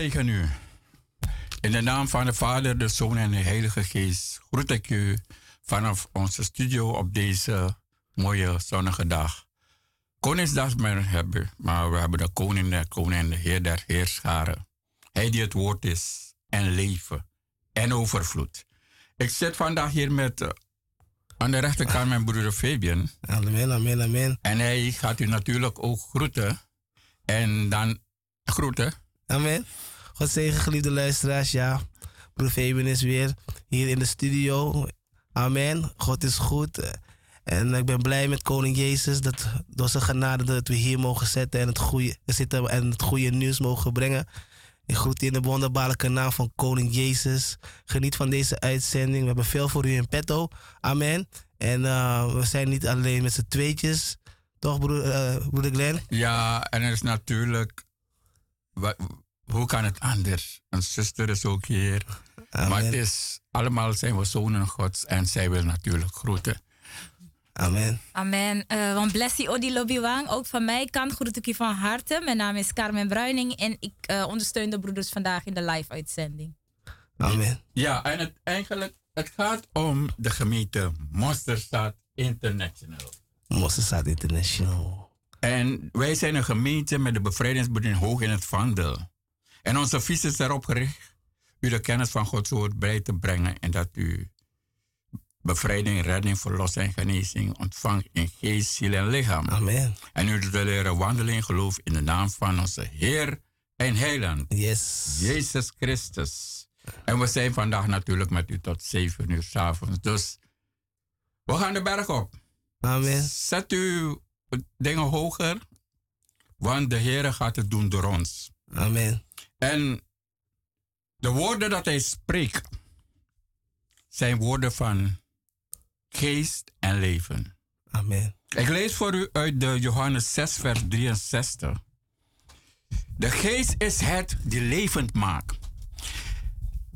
zegen u. In de naam van de Vader, de Zoon en de Heilige Geest groet ik u vanaf onze studio op deze mooie zonnige dag. Koningsdag hebben, maar we hebben de koning der koning en de heer der heerscharen. Hij die het woord is en leven en overvloed. Ik zit vandaag hier met uh, aan de rechterkant mijn broeder Fabian. Amen, amen, amen. En hij gaat u natuurlijk ook groeten. En dan groeten. Amen. God zegen, geliefde luisteraars. Ja, broer is weer hier in de studio. Amen. God is goed. En ik ben blij met koning Jezus dat door zijn genade dat we hier mogen zetten en het goede, zitten en het goede nieuws mogen brengen. Ik groet in de wonderbaarlijke naam van koning Jezus. Geniet van deze uitzending. We hebben veel voor u in petto. Amen. En uh, we zijn niet alleen met z'n tweetjes. Toch, broer, uh, broeder Glenn? Ja, en er is natuurlijk hoe kan het anders? Een zuster is ook hier. Maar het is, allemaal zijn we zonen Gods en zij wil natuurlijk groeten. Amen. Amen. Uh, want blessie Odi Lobbywang, ook van mij kan groet ik je van harte. Mijn naam is Carmen Bruining en ik uh, ondersteun de broeders vandaag in de live-uitzending. Amen. Ja, en het, eigenlijk, het gaat om de gemeente Mosterstad International. Mosterstad International. En wij zijn een gemeente met de bevrijdingsbediening hoog in het vaandel. En onze visie is erop gericht u de kennis van Gods woord bij te brengen en dat u bevrijding, redding, verlossing en genezing ontvangt in geest, ziel en lichaam. Amen. En u te leren wandelen in geloof in de naam van onze Heer en Heiland. Yes. Jezus Christus. En we zijn vandaag natuurlijk met u tot zeven uur s avonds. Dus we gaan de berg op. Amen. Zet uw dingen hoger, want de Heer gaat het doen door ons. Amen. En de woorden dat hij spreekt zijn woorden van geest en leven. Amen. Ik lees voor u uit de Johannes 6, vers 63. De geest is het die levend maakt.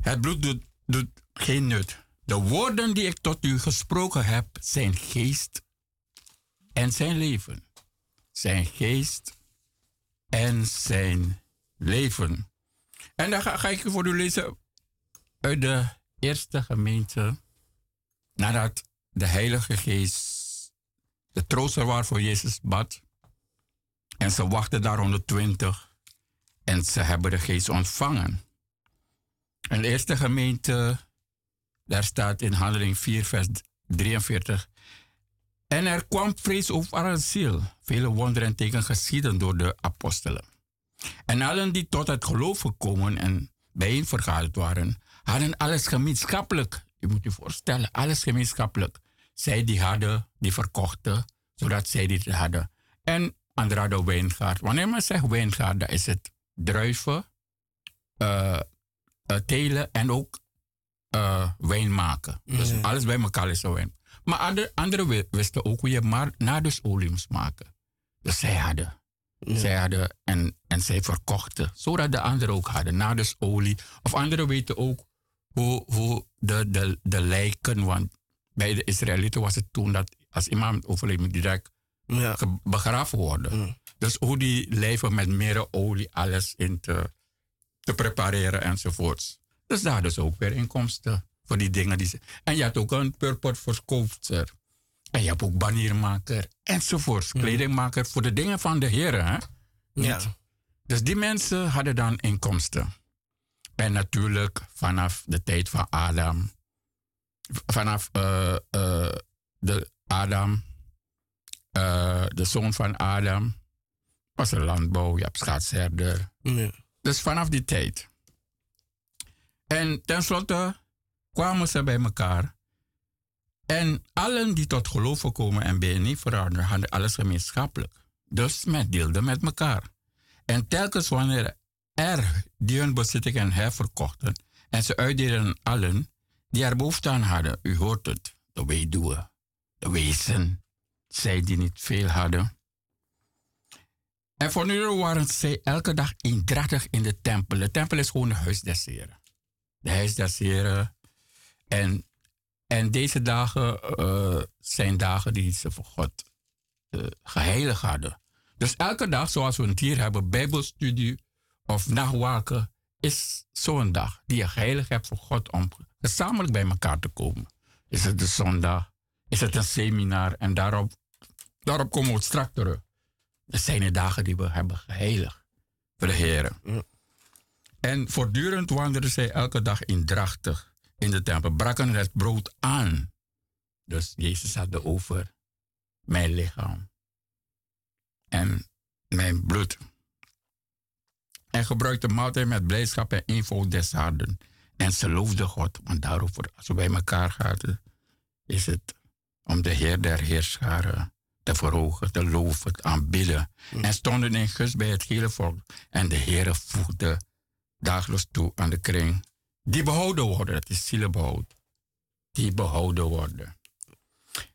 Het bloed doet, doet geen nut. De woorden die ik tot u gesproken heb zijn geest en zijn leven. Zijn geest en zijn leven. En dan ga, ga ik voor u lezen uit de eerste gemeente. Nadat de Heilige Geest de trooster was voor Jezus bad. En ze wachten daar 120 En ze hebben de geest ontvangen. En de eerste gemeente, daar staat in handeling 4, vers 43. En er kwam vrees over haar ziel. Vele wonderen en tekenen geschieden door de apostelen. En allen die tot het geloof gekomen en bijeen vergaderd waren, hadden alles gemeenschappelijk. Je moet je voorstellen, alles gemeenschappelijk. Zij die hadden, die verkochten, zodat zij dit hadden. En anderen hadden wijngaard. Wanneer men zegt wijngaard, dan is het druiven, uh, uh, telen en ook uh, wijn maken. Dus alles bij elkaar is wijn. Maar andere, anderen wisten ook hoe je maar nadusolie moest maken. Dus zij hadden. Zij hadden en, en zij verkochten. Zodat de anderen ook hadden. Nadusolie. Of anderen weten ook hoe, hoe de, de, de lijken. Want bij de Israëlieten was het toen dat als iemand overleed, direct ja. begraven worden. Dus hoe die lijven met meer olie alles in te, te prepareren enzovoorts. Dus daar dus ook weer inkomsten voor die dingen. Die ze, en je had ook een purport verkoopster. En je hebt ook baniermaker enzovoorts. Kledingmaker voor de dingen van de heren. Hè? Ja. Dus die mensen hadden dan inkomsten. En natuurlijk vanaf de tijd van Adam. Vanaf uh, uh, de Adam. Uh, de zoon van Adam. Was er landbouw, je hebt schaatsherder. Ja. Dus vanaf die tijd. En tenslotte kwamen ze bij elkaar. En allen die tot geloof komen en BNI veranderen, hadden alles gemeenschappelijk. Dus men deelde met elkaar. En telkens wanneer er die hun bezittingen herverkochten en ze uitdelen allen die er behoefte aan hadden, u hoort het, de weduwe, de wezen, zij die niet veel hadden. En voor nu waren zij elke dag eendrachtig in de tempel. De tempel is gewoon het huis des heren. De huis des heren. En, en deze dagen uh, zijn dagen die ze voor God uh, geheiligd hadden. Dus elke dag, zoals we het hier hebben, bijbelstudie of nachtwaken, is zo'n dag die je geheiligd hebt voor God om gezamenlijk bij elkaar te komen. Is het de zondag? Is het een seminar? En daarop, daarop komen we straks terug. Dat zijn de dagen die we hebben geheiligd voor de Heer. En voortdurend wandelden zij elke dag indrachtig in de tempel, braken het brood aan. Dus Jezus had het over mijn lichaam en mijn bloed. En gebruikte maaltijd met blijdschap en eenvoud des harten. En ze loofde God, want daarover, als we bij elkaar gaan, is het om de Heer der Heerscharen te verhogen, te loven, te aanbidden. Mm. En stonden in gus bij het hele volk. En de Heer voegde dagelijks toe aan de kring. Die behouden worden, dat is zielenbehoud. Die behouden worden.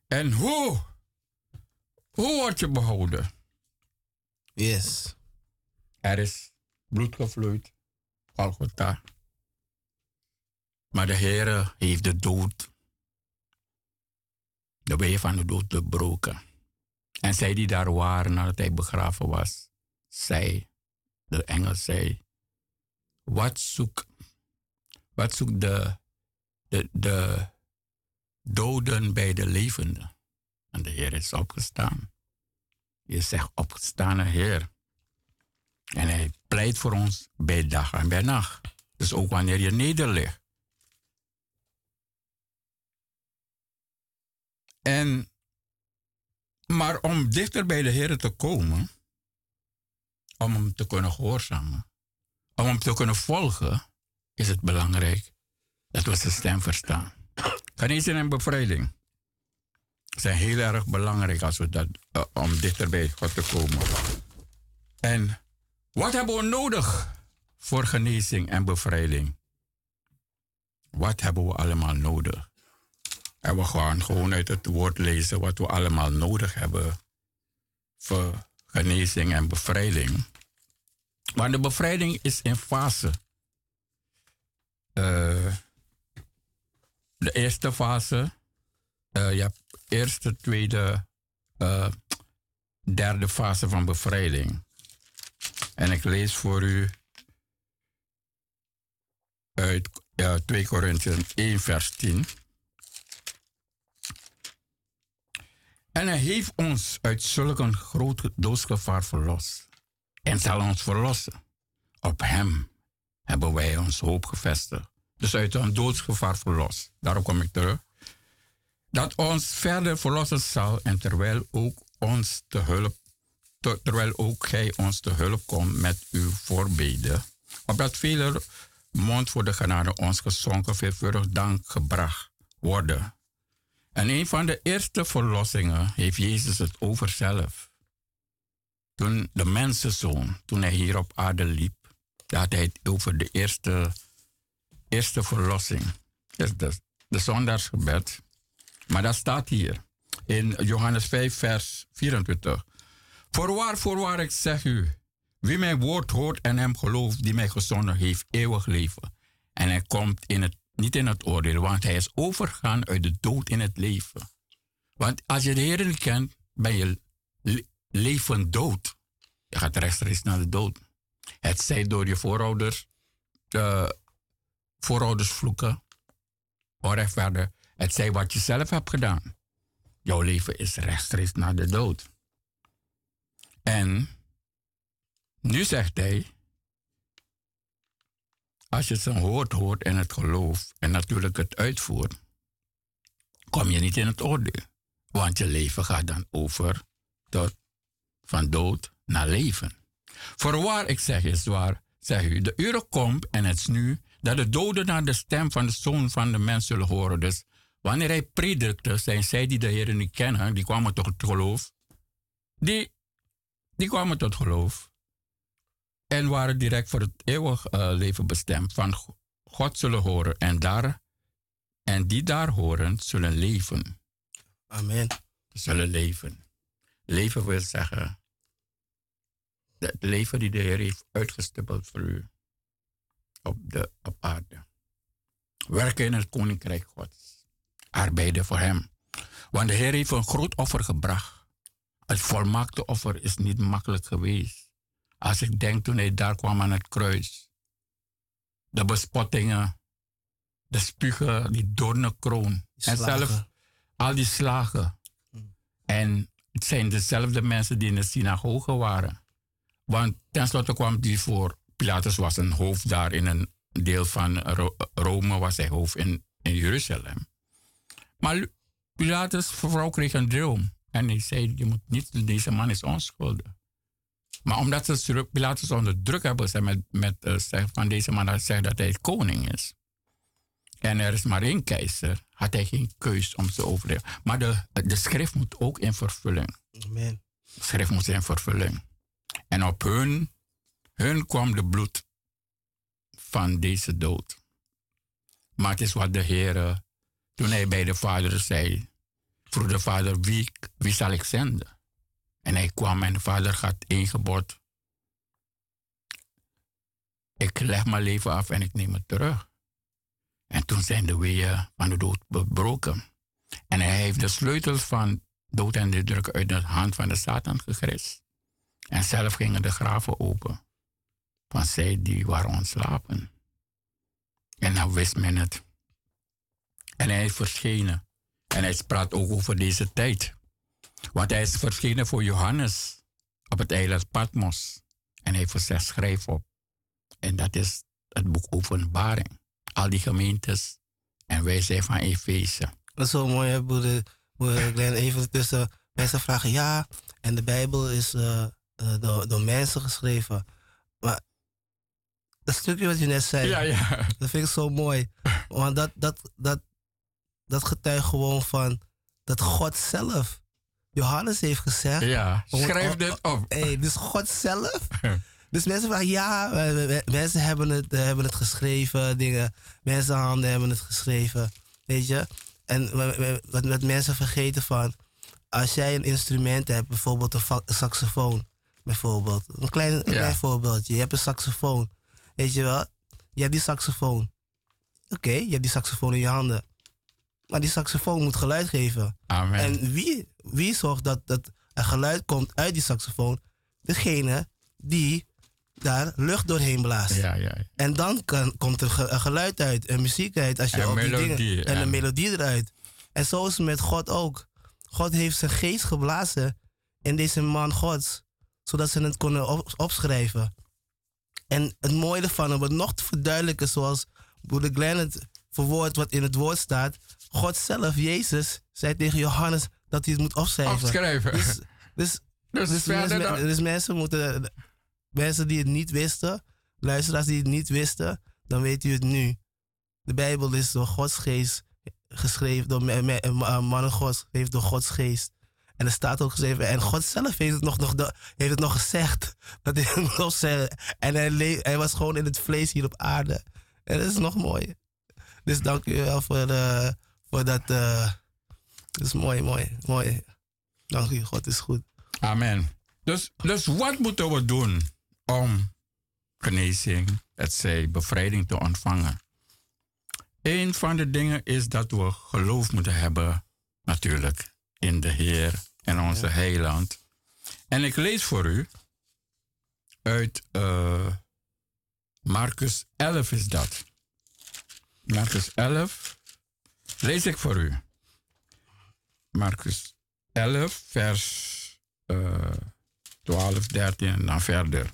En hoe? Hoe word je behouden? Yes. Er is bloed gevloeid, Golgotha. Maar de Heer heeft de dood, de wee van de dood gebroken. En zij die daar waren nadat hij begraven was, zei, de engel zei, wat zoekt, wat zoekt de, de, de doden bij de levenden? En de Heer is opgestaan. Je zegt opgestane Heer. En hij pleit voor ons bij dag en bij nacht. Dus ook wanneer je nederligt. En maar om dichter bij de Heer te komen, om hem te kunnen gehoorzamen, om hem te kunnen volgen, is het belangrijk dat we zijn stem verstaan. Genezing en bevrijding zijn heel erg belangrijk als we dat, uh, om dichter bij God te komen. En wat hebben we nodig voor genezing en bevrijding? Wat hebben we allemaal nodig? En we gaan gewoon uit het woord lezen wat we allemaal nodig hebben voor genezing en bevrijding. Maar de bevrijding is in fase. Uh, de eerste fase, uh, je hebt eerste, tweede, uh, derde fase van bevrijding. En ik lees voor u uit 2 Corinthians 1, vers 10. En hij heeft ons uit zulk een groot doodsgevaar verlost. En zal ons verlossen. Op Hem hebben wij ons hoop gevestigd. Dus uit een doodsgevaar verlost. Daarop kom ik terug. Dat ons verder verlossen zal en terwijl ook ons te hulp, terwijl ook gij ons te hulp komt met uw voorbeden, opdat vele mond voor de genade ons gezonken veelvuldig dank gebracht worden. En een van de eerste verlossingen heeft Jezus het over zelf. Toen de mensenzoon, toen hij hier op aarde liep, had hij het over de eerste, eerste verlossing. Dus de, de zondagsgebed. Maar dat staat hier in Johannes 5, vers 24. Voorwaar, voorwaar, ik zeg u, wie mijn woord hoort en hem gelooft die mij gezonden heeft, eeuwig leven. En hij komt in het, niet in het oordeel, want hij is overgaan uit de dood in het leven. Want als je de Heer kent, ben je leven dood. Je gaat rechtstreeks naar de dood. Het zij door je voorouders, de voorouders vloeken, onrechtvaardig. Het zij wat je zelf hebt gedaan. Jouw leven is rechtstreeks naar de dood. En nu zegt hij, als je zijn woord hoort en het gelooft en natuurlijk het uitvoert, kom je niet in het oordeel. Want je leven gaat dan over tot van dood naar leven. Voorwaar, ik zeg je zwaar, zeg u, de uren komt en het is nu dat de doden naar de stem van de zoon van de mens zullen horen. Dus wanneer hij predikte, zijn zij die de Heer niet kennen, die kwamen tot geloof. Die, die kwamen tot geloof. En waren direct voor het eeuwig uh, leven bestemd. Van God zullen horen en, daar, en die daar horen zullen leven. Amen. Zullen leven. Leven wil zeggen het leven die de Heer heeft uitgestippeld voor u op, de, op aarde. Werken in het koninkrijk Gods. Arbeiden voor Hem. Want de Heer heeft een groot offer gebracht. Het volmaakte offer is niet makkelijk geweest. Als ik denk toen hij daar kwam aan het kruis. De bespottingen, de spugen, die doornenkroon. En zelf al die slagen. Hmm. En het zijn dezelfde mensen die in de synagoge waren. Want tenslotte kwam die voor. Pilatus was een hoofd daar in een deel van Rome, was hij hoofd in, in Jeruzalem. Maar Pilatus' vrouw kreeg een droom. En hij zei, je moet niet, deze man is onschuldig. Maar omdat ze Pilatus onder druk hebben gezet met, met uh, van deze man dat zegt dat hij koning is. En er is maar één keizer, had hij geen keus om te overleven. Maar de, de schrift moet ook in vervulling. Amen. De schrift moet in vervulling. En op hun, hun kwam de bloed van deze dood. Maar het is wat de Heer, toen hij bij de vader zei, vroeg de vader, wie, wie zal ik zenden? En hij kwam en de vader gaat ingebod. Ik leg mijn leven af en ik neem het terug. En toen zijn de weeën van de dood verbroken. En hij heeft de sleutels van dood en de druk uit de hand van de Satan gegrist. En zelf gingen de graven open van zij die waren ontslapen. En dan wist men het. En hij is verschenen. En hij praat ook over deze tijd. Want hij is verschenen voor Johannes op het eiland Patmos. En hij gezegd, schrijf op. En dat is het boek Openbaring. Al die gemeentes. En wij zijn van Efeze. Dat is zo mooi, hè, broeder. broeder even tussen mensen vragen, ja, en de Bijbel is uh, door, door mensen geschreven. Maar dat stukje wat je net zei, ja, ja. dat vind ik zo mooi. Want dat, dat, dat, dat getuigt gewoon van dat God zelf Johannes heeft gezegd. Ja, schrijf dit op. Hey, dus God zelf. dus mensen vragen, ja, mensen hebben het, eh, hebben het geschreven, dingen. Mensenhanden hebben het geschreven, weet je. En wat, wat mensen vergeten van, als jij een instrument hebt, bijvoorbeeld een saxofoon, bijvoorbeeld. Een klein, klein voorbeeldje. Je hebt een saxofoon, weet je wel. Je hebt die saxofoon. Oké, je hebt die saxofoon in je handen. Maar die saxofoon moet geluid geven. Amen. En wie, wie zorgt dat, dat er geluid komt uit die saxofoon? Degene die daar lucht doorheen blaast. Ja, ja, En dan kan, komt er geluid uit, een muziek uit. Als je en, melodie, die dingen, en, een melodie eruit. En zo is het met God ook. God heeft zijn geest geblazen in deze man Gods, zodat ze het konden opschrijven. En het mooie ervan, om het nog te verduidelijken, zoals broeder Glenn het verwoord wat in het woord staat. God zelf, Jezus, zei tegen Johannes dat hij het moet opschrijven. Opschrijven. Dus, dus, Dus dus, verder dus, dan- dus mensen moeten, mensen die het niet wisten, luisteraars die het niet wisten, dan weet u het nu. De Bijbel is door Gods geest geschreven, door eh, mannen Gods, heeft door Gods geest. En er staat ook geschreven, en God zelf heeft het nog, nog, heeft het nog gezegd. Dat hij. En hij, hij was gewoon in het vlees hier op aarde. En dat is nog mooi. Dus dank u wel voor, eh, voor dat. eh dat is mooi, mooi, mooi. Dank u, God is goed. Amen. Dus, dus wat moeten we doen om genezing, het zij bevrijding te ontvangen? Een van de dingen is dat we geloof moeten hebben, natuurlijk, in de Heer en onze heiland. En ik lees voor u uit eh, Marcus 11 is dat. Marcus 11 lees ik voor u. Marcus 11, vers eh 12, 13 en dan verder.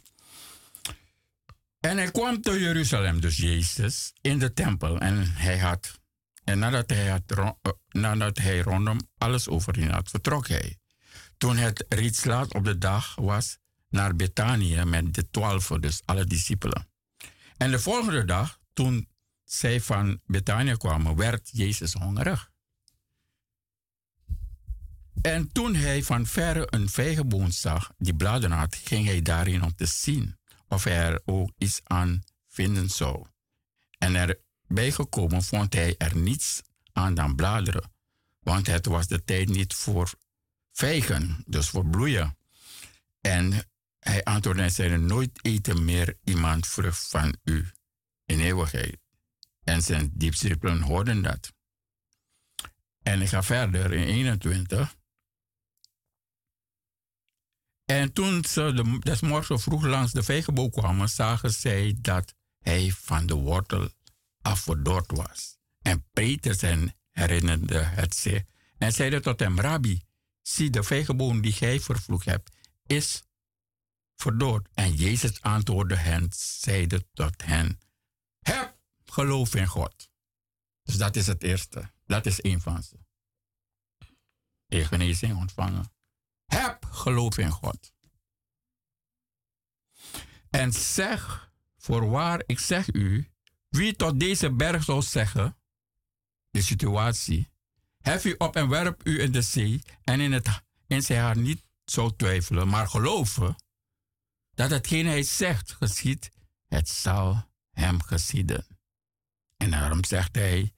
En hij kwam te Jeruzalem, dus Jezus, in de tempel. En hij had, en nadat hij, had, eh, nadat hij rondom alles overheen had, vertrok hij. Toen het reeds laat op de dag was, naar Betanië met de twaalf, dus alle discipelen. En de volgende dag, toen zij van Betanië kwamen, werd Jezus hongerig. En toen hij van verre een vijgenboom zag die bladeren had, ging hij daarin om te zien of hij er ook iets aan vinden zou. En erbij gekomen vond hij er niets aan dan bladeren, want het was de tijd niet voor vijgen, dus voor bloeien. En hij antwoordde en zei, nooit eten meer iemand vrucht van u in eeuwigheid. En zijn discipelen hoorden dat. En ik ga verder in 21. En toen ze de, des morgens vroeg langs de vijgenboom kwamen, zagen zij dat hij van de wortel afverdord was. En Peter zijn herinnerde het zich en zeide tot hem, Rabbi, zie de vijgenboom die gij vervloekt hebt, is verdord. En Jezus antwoordde hen, zeide tot hen, heb geloof in God. Dus dat is het eerste. Dat is een van ze. Je genezing ontvangen. Heb geloof in God. En zeg, voorwaar, ik zeg u, wie tot deze berg zou zeggen, de situatie, hef u op en werp u in de zee en in, het, in zijn haar niet zou twijfelen, maar geloven dat hetgeen hij zegt geschiet, het zal hem geschieden. En daarom zegt hij,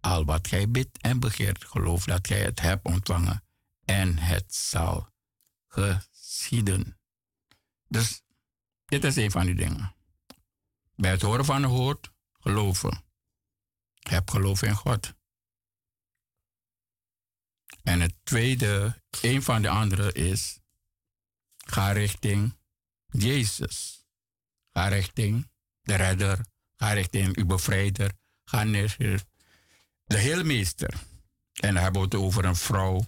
al wat gij bidt en begeert, geloof dat gij het hebt ontvangen en het zal geschieden. Dus dit is een van die dingen. Bij het horen van het woord, geloven. Heb geloof in God. En het tweede, een van de andere is, ga richting Jezus. Ga richting de redder. Ga richting uw bevrijder. Ga naar de heelmeester. En dan hebben we het over een vrouw.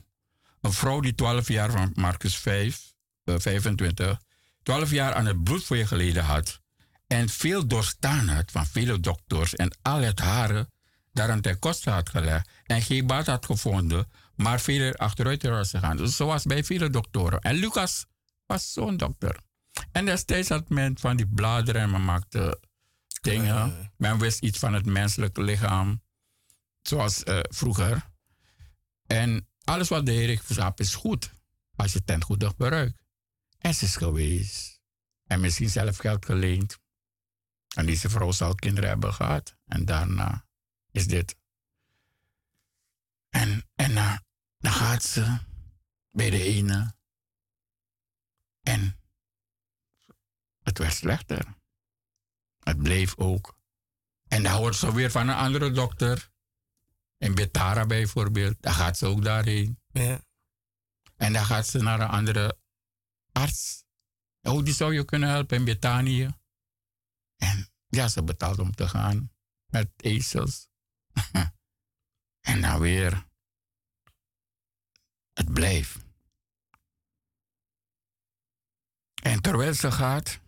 Een vrouw die 12 jaar van Marcus 5, eh, 25, 12 jaar aan het bloed voor je geleden had. En veel doorstaan had van vele dokters en al het haren daaraan ten koste had gelegd. En geen baat had gevonden, maar veel achteruit was gegaan. Dus zoals bij vele doktoren. En Lucas was zo'n dokter. En destijds had men van die bladeren en men maakte dingen. Men wist iets van het menselijke lichaam, zoals eh, vroeger. En alles wat de Heer heeft geschapen is goed, als je het ten goede gebruikt. En ze is geweest. En misschien zelf geld geleend. En deze vrouw zal kinderen hebben gehad. En daarna is dit. En, en uh, dan gaat ze bij de ene. En het werd slechter. Het bleef ook. En dan hoort ze weer van een andere dokter. In Betara bijvoorbeeld. Dan gaat ze ook daarheen. Ja. En dan gaat ze naar een andere arts. Oh, die zou je kunnen helpen in Betanië. En ja, ze betaalt om te gaan met ezels. en dan weer. Het blijft. En terwijl ze gaat,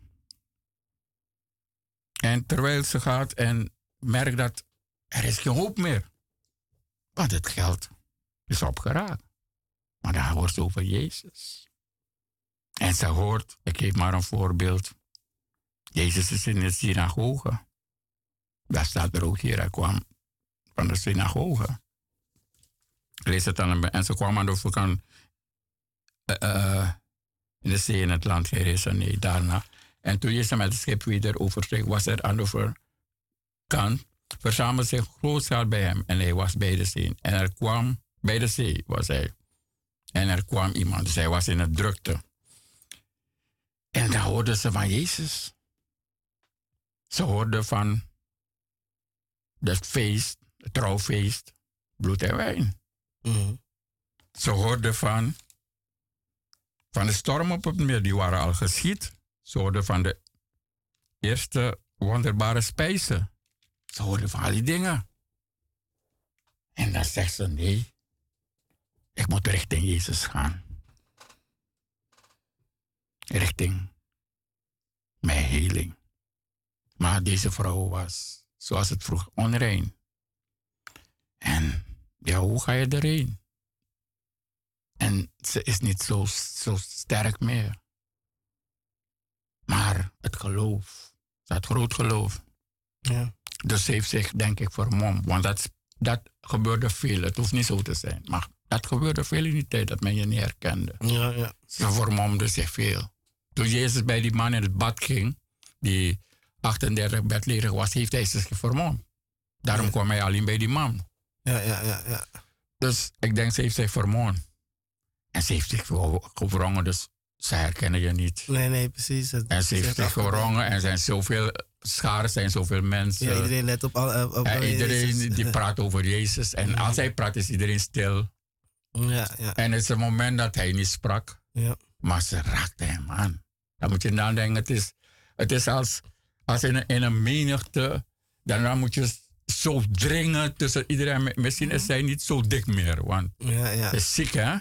En terwijl ze gaat en merkt dat er is geen hoop meer. Want het geld is opgeraakt. Maar dan hoort ze over Jezus. En ze hoort, ik geef maar een voorbeeld. Jezus is in de synagoge. Daar staat er ook hier, hij kwam van de synagoge. Lees het dan en ze kwam aan de overkant uh, in de zee in het land nee, daarna. En toen Jezus met het schip weer oversteeg, was er aan de overkant, verzamelde zich groot bij hem en hij was bij de zee. En er kwam, bij de zee was hij. En er kwam iemand, dus hij was in het drukte. En dan hoorden ze van Jezus. Ze hoorden van het feest, het trouwfeest, bloed en wijn. Mm. Ze hoorden van, van de storm op het meer, die waren al geschied. Ze hoorden van de eerste wonderbare spijzen. Ze hoorden van al die dingen. En dan zegt ze, nee, ik moet richting Jezus gaan. Richting mijn heling. Maar deze vrouw was, zoals het vroeg, onrein. En ja, hoe ga je erheen? En ze is niet zo, zo sterk meer. Maar het geloof, had groot geloof. Ja. Dus ze heeft zich, denk ik, vermomd. Want dat, dat gebeurde veel. Het hoeft niet zo te zijn. Maar dat gebeurde veel in die tijd dat men je niet herkende. Ja, ja. Ze vermomde zich veel. Toen Jezus bij die man in het bad ging, die 38 bedledig was, heeft hij zich vermomd. Daarom kwam hij alleen bij die man. Ja, ja, ja, ja. Dus ik denk, ze heeft zich vermoord. En ze heeft zich gewrongen, dus ze herkennen je niet. Nee, nee, precies. en ze heeft zich gewrongen en zijn zoveel scharen, zijn zoveel mensen. Ja, iedereen let op. Al, op, en iedereen die praat over Jezus. En als hij praat, is iedereen stil. Ja, ja. En het is een moment dat hij niet sprak. Ja. Maar ze raakte hem aan. Dan moet je nadenken, het is, het is als, als in, een, in een menigte. Dan moet je zo dringen tussen iedereen. Misschien is zij niet zo dik meer, want ja, ja. is ziek, hè?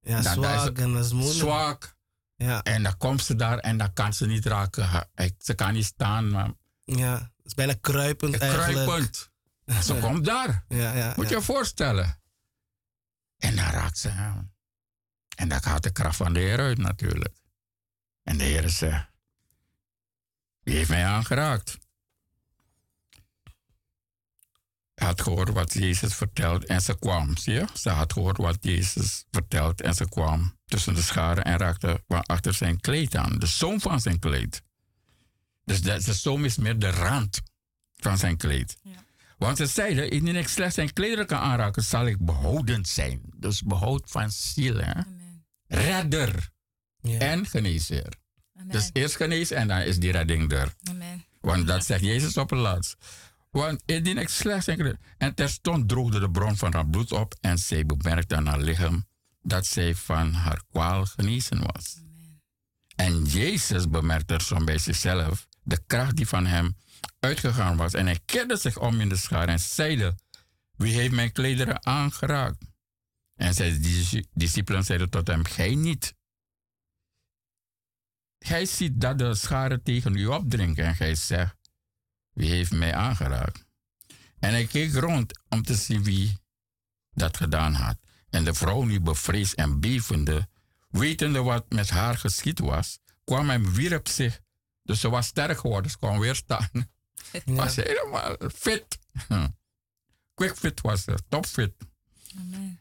Ja, zwak en dat is moeilijk. Zwak. Ja. En dan komt ze daar en dan kan ze niet raken. Ze kan niet staan. Maar ja, het is bijna kruipend eigenlijk. Kruipend. Ze komt daar. Ja, ja, Moet je je voorstellen. En dan raakt ze hem. En dan gaat de kracht van de Heer uit natuurlijk. En de Heer zegt, wie heeft mij aangeraakt? Had gehoord wat Jezus vertelt en ze kwam. Zie je? Ze had gehoord wat Jezus vertelt en ze kwam tussen de scharen en raakte achter zijn kleed aan. De zoom van zijn kleed. Dus de, de zoom is meer de rand van zijn kleed. Ja. Want ze zeiden, indien ik slechts zijn klederen kan aanraken, zal ik behoudend zijn. Dus behoud van ziel. Hè? Redder ja. en geneesheer. Dus eerst genezen en dan is die redding er. Amen. Want dat zegt Jezus op het laatst. Want indien ik slechts enkele... En terstond droogde de bron van haar bloed op en zij bemerkte aan haar lichaam dat zij van haar kwaal genezen was. Amen. En Jezus bemerkte er zo bij zichzelf de kracht die van hem uitgegaan was. En hij keerde zich om in de schaar en zeide, wie heeft mijn klederen aangeraakt? En zijn discipelen zeiden tot hem, gij niet. Gij ziet dat de scharen tegen u opdrinken en gij zegt, wie heeft mij aangeraakt? En hij keek rond om te zien wie dat gedaan had. En de vrouw, nu bevreesd en bevende, wetende wat met haar geschied was, kwam en wierp zich. Dus ze was sterk geworden, ze kon weer staan. Ja. Was helemaal fit. Quick fit was ze, topfit. Amen.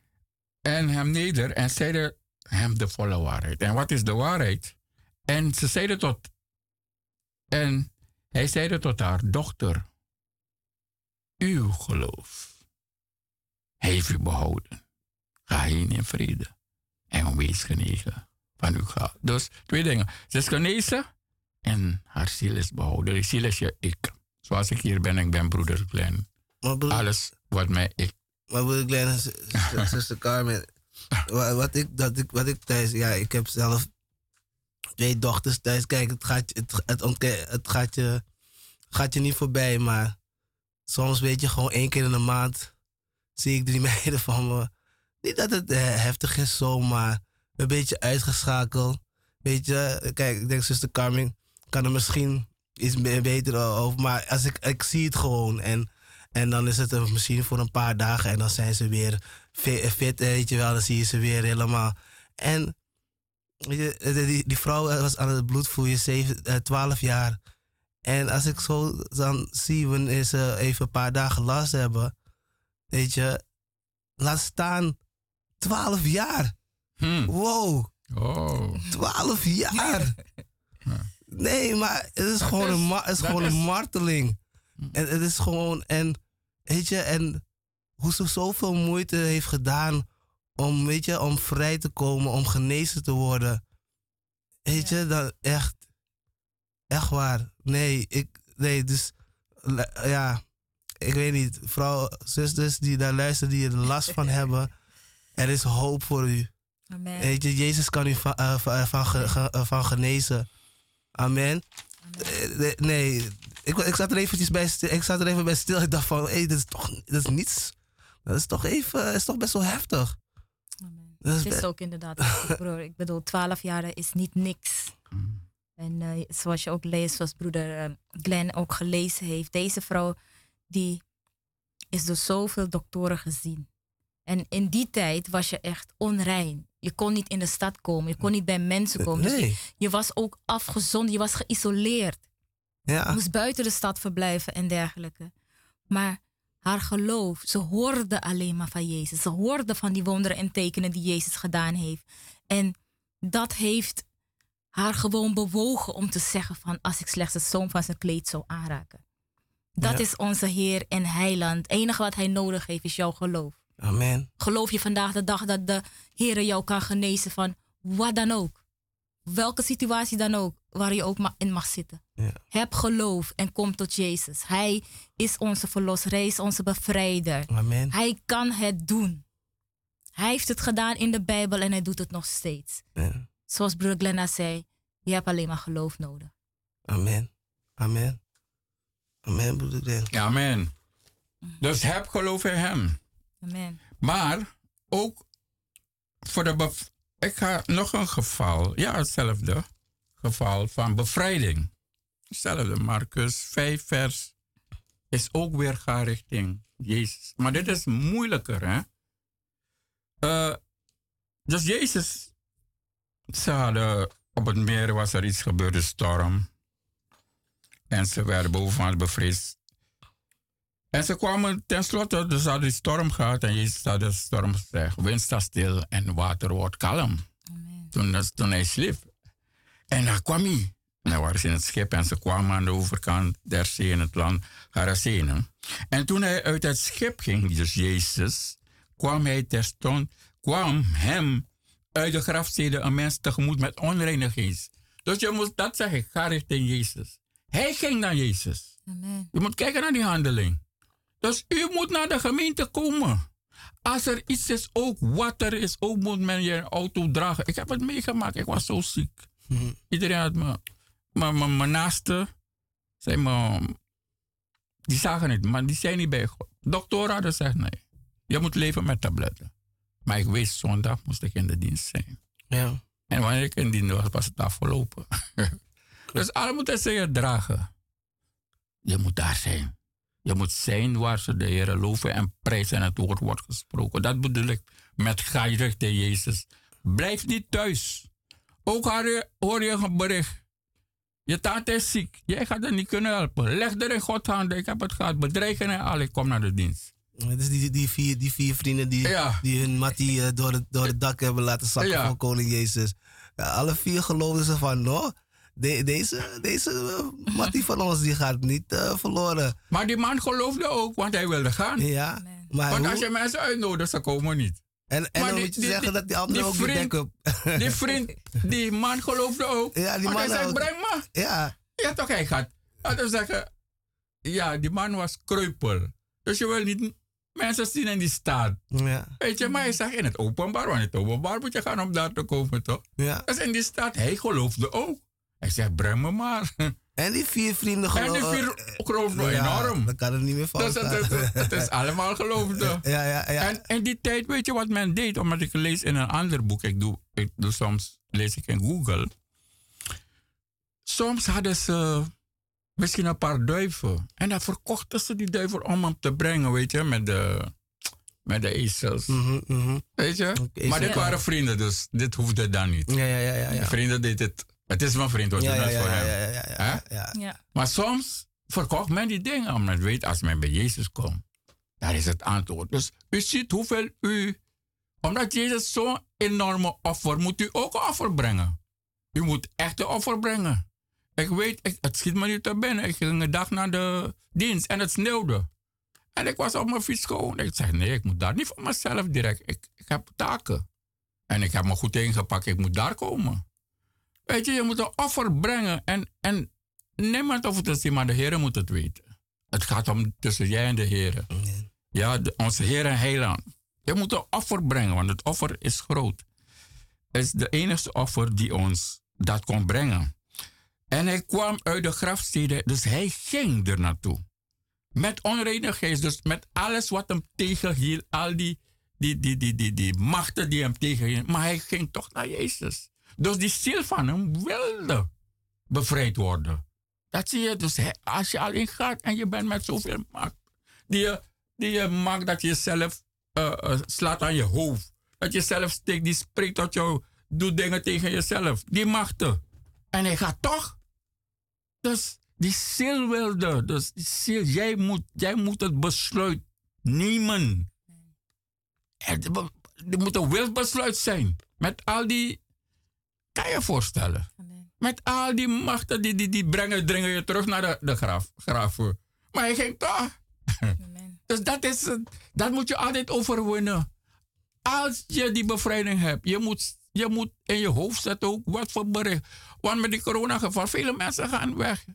En hem neder en zeide hem de volle waarheid. En wat is de waarheid? En ze zeiden tot. En hij zeide tot haar dochter, uw geloof heeft u behouden. Ga heen in vrede en wees genegen van uw geld. Dus twee dingen. Ze is genezen en haar ziel is behouden. Die ziel is je ik. Zoals ik hier ben, ik ben broeder Glenn. Alles wat mij ik. Maar broeder Glenn, zuster Carmen, wat ik, dat ik, wat ik thuis, ja, ik heb zelf twee dochters thuis. Kijk, het gaat, het, het, gaat, je, gaat je niet voorbij, maar soms weet je gewoon één keer in de maand zie ik drie meiden van me. Niet dat het eh, heftig is zo, maar een beetje uitgeschakeld. Weet je, kijk, ik denk zuster Carmen kan er misschien iets beter over. Maar als ik, ik zie het gewoon. En, en dan is het misschien voor een paar dagen. En dan zijn ze weer fit, weet je wel. Dan zie je ze weer helemaal. En die, die vrouw was aan het bloedvloeien, 12 jaar. En als ik zo dan zie wanneer ze even een paar dagen last hebben, weet je, laat staan 12 jaar. Hmm. Wow. Oh. 12 jaar. Nee, maar het is gewoon, een, het is gewoon een marteling. Hmm. En het is gewoon, en weet je, en hoe ze zoveel moeite heeft gedaan om, weet je, om vrij te komen, om genezen te worden. Weet je, dan echt, echt waar. Nee, ik, nee, dus, ja, ik weet niet. Vrouw, zusters die daar luisteren, die er last van hebben, er is hoop voor u. Amen. Weet je, Jezus kan u van, uh, van, van, uh, van, genezen. Amen. Amen. Nee, ik, ik zat er eventjes bij stil. Ik zat er even bij stil. Ik dacht van, hé, hey, dat is toch dat is niets. Dat is toch even, is toch best wel heftig. Amen. Het is, ook inderdaad, broer. Ik bedoel, twaalf jaar is niet niks. Mm. En uh, zoals je ook leest, zoals broeder uh, Glenn ook gelezen heeft, deze vrouw die is door zoveel doktoren gezien. En in die tijd was je echt onrein. Je kon niet in de stad komen, je kon niet bij mensen komen. Nee. Dus je, was ook afgezond, je was geïsoleerd. Ja. Je moest buiten de stad verblijven en dergelijke. Maar haar geloof, ze hoorde alleen maar van Jezus. Ze hoorde van die wonderen en tekenen die Jezus gedaan heeft. En dat heeft haar gewoon bewogen om te zeggen van als ik slechts het zoom van zijn kleed zou aanraken. Dat is onze Heer en Heiland. Het enige wat hij nodig heeft is jouw geloof. Amen. Geloof je vandaag de dag dat de Heer jou kan genezen van wat dan ook? Welke situatie dan ook, waar je ook in mag zitten. Ja. Heb geloof en kom tot Jezus. Hij is onze verlosser, hij is onze bevrijder. Amen. Hij kan het doen. Hij heeft het gedaan in de Bijbel en hij doet het nog steeds. Ja. Zoals broeder Glenna zei, je hebt alleen maar geloof nodig. Amen. Amen. Amen, broeder Glenn. Amen. Dus heb geloof in hem. Amen. Maar ook voor de. Ik ga nog een geval. Ja, hetzelfde geval van bevrijding. Hetzelfde, Marcus 5, vers. Is ook weer gaan richting Jezus. Maar dit is moeilijker, hè? Uh, dus Jezus. Ze hadden. Op het meer was er iets gebeurd, een storm. En ze werden bovenaan bevreesd en ze kwamen tenslotte, dus hadden die storm gehad en Jezus had de storm gezegd, wind staat stil en water wordt kalm. Toen, toen hij sliep. En dan kwam hij. En dan waren ze in het schip en ze kwamen aan de overkant der zee in het land. En toen hij uit het schip ging, dus Jezus, kwam hij terstond, kwam hem uit de grafsteden een mens tegemoet met onreine geest. Dus je moet dat zeggen, ga richting Jezus. Hij ging naar Jezus. Amen. Je moet kijken naar die handeling. Dus u moet naar de gemeente komen. Als er iets is, ook water is, ook moet men je auto dragen. Ik heb het meegemaakt, ik was zo ziek. Mhm. Iedereen had me, mijn naaste, zei me, die zagen het, maar die zijn niet bij God. Dokter hadden gezegd, nee, je moet leven met tabletten. Maar ik wist, zondag moest ik in de dienst zijn. Ja. En wanneer ik in dienst was, was het afgelopen. dus alle moeten ze je dragen. Je moet daar zijn. Je moet zijn waar ze de Heer loven en prijzen en het woord wordt gesproken. Dat bedoel ik met ga je Jezus. Blijf niet thuis. Ook hoor je een bericht. Je tante is ziek. Jij gaat er niet kunnen helpen. Leg er in God handen. Ik heb het gehad. Bedreigen en al. Ik kom naar de dienst. Het is die, die, vier, die vier vrienden die, die hun mattie uh, door, het, door het dak hebben laten zakken ja. van koning Jezus. Ja, alle vier geloven ze van, no, de, deze deze uh, Mattie van ons die gaat niet uh, verloren. Maar die man geloofde ook, want hij wilde gaan. Ja, maar want als je mensen uitnodigt, ze komen niet. En, en dan die, moet je die, zeggen dat die anderen ook vriend, die Die vriend, die man geloofde ook. Ja, die man hij zei, breng me. Ja. Ja, toch, hij gaat. Laten we zeggen, ja, die man was kreupel. Dus je wil niet mensen zien in die staat. Ja. Weet je, maar hij zegt in het openbaar, want in het openbaar moet je gaan om daar te komen, toch? Ja. Dus in die staat, hij geloofde ook. Hij zegt, breng me maar. En die vier vrienden geloven. En die vier geloven enorm. Dan kan het niet meer fout dus het, het, het, is allemaal geloofde. Ja, ja, ja. En in die tijd, weet je wat men deed? Omdat ik lees in een ander boek. Ik doe, ik doe soms, lees ik in Google. Soms hadden ze misschien een paar duiven. En dan verkochten ze die duiven om hem te brengen, weet je, met de, met de ezels. Mhm, mhm. Weet je? Maar dit waren vrienden, dus dit hoefde dan niet. Ja, ja, ja, ja. ja. De vrienden deed het. Het is mijn vriend, wat Ja, ja, voor ja, hem. ja, ja, ja, Hè? ja. Ja. Maar soms verkocht men die dingen, omdat men weet, als men bij Jezus komt, daar is het antwoord. Dus u ziet hoeveel u, omdat Jezus zo'n enorme offer, moet u ook een offer brengen. U moet echt een offer brengen. Ik weet, ik, het schiet me niet te binnen. Ik ging een dag naar de dienst en het sneeuwde. En ik was op mijn fiets gewoon. Ik zei, nee, ik moet daar niet voor mezelf direct. Ik, ik heb taken. En ik heb me goed ingepakt, ik moet daar komen. Weet je, je moet een offer brengen. En, en niemand hoeft het zien, maar de Heer moet het weten. Het gaat om tussen jij en de Heer. Ja, de- onze Heer en Heiland. Je moet een offer brengen, want het offer is groot. Het is de enige offer die ons dat kon brengen. En hij kwam uit de grafsteden, dus hij ging er naartoe. Met onreine geest, dus met alles wat hem tegenhield, al die, die, die, die, die, die machten die hem tegenhielden. Maar hij ging toch naar Jezus. Dus die ziel van hem wilde bevrijd worden. Dat zie je dus als je alleen gaat en je bent met zoveel macht. Die je, die je maakt dat je jezelf eh, eh, slaat aan je hoofd. Dat je zelf steekt, die spreekt tot jou, doet dingen tegen jezelf. Die machten. En hij gaat toch. Dus die ziel wilde. Dus die ziel, jij moet, jij moet het besluit nemen. Er er moet een wilsbesluit zijn. Met al die. Kan je je voorstellen? Amen. Met al die machten die, die, die brengen, dringen je terug naar de, de graf, graven. Maar hij ging toch. Dus dat, is, dat moet je altijd overwinnen. Als je die bevrijding hebt, je moet, je moet in je hoofd zetten ook wat voor bericht. Want met die coronageval, vele mensen gaan weg.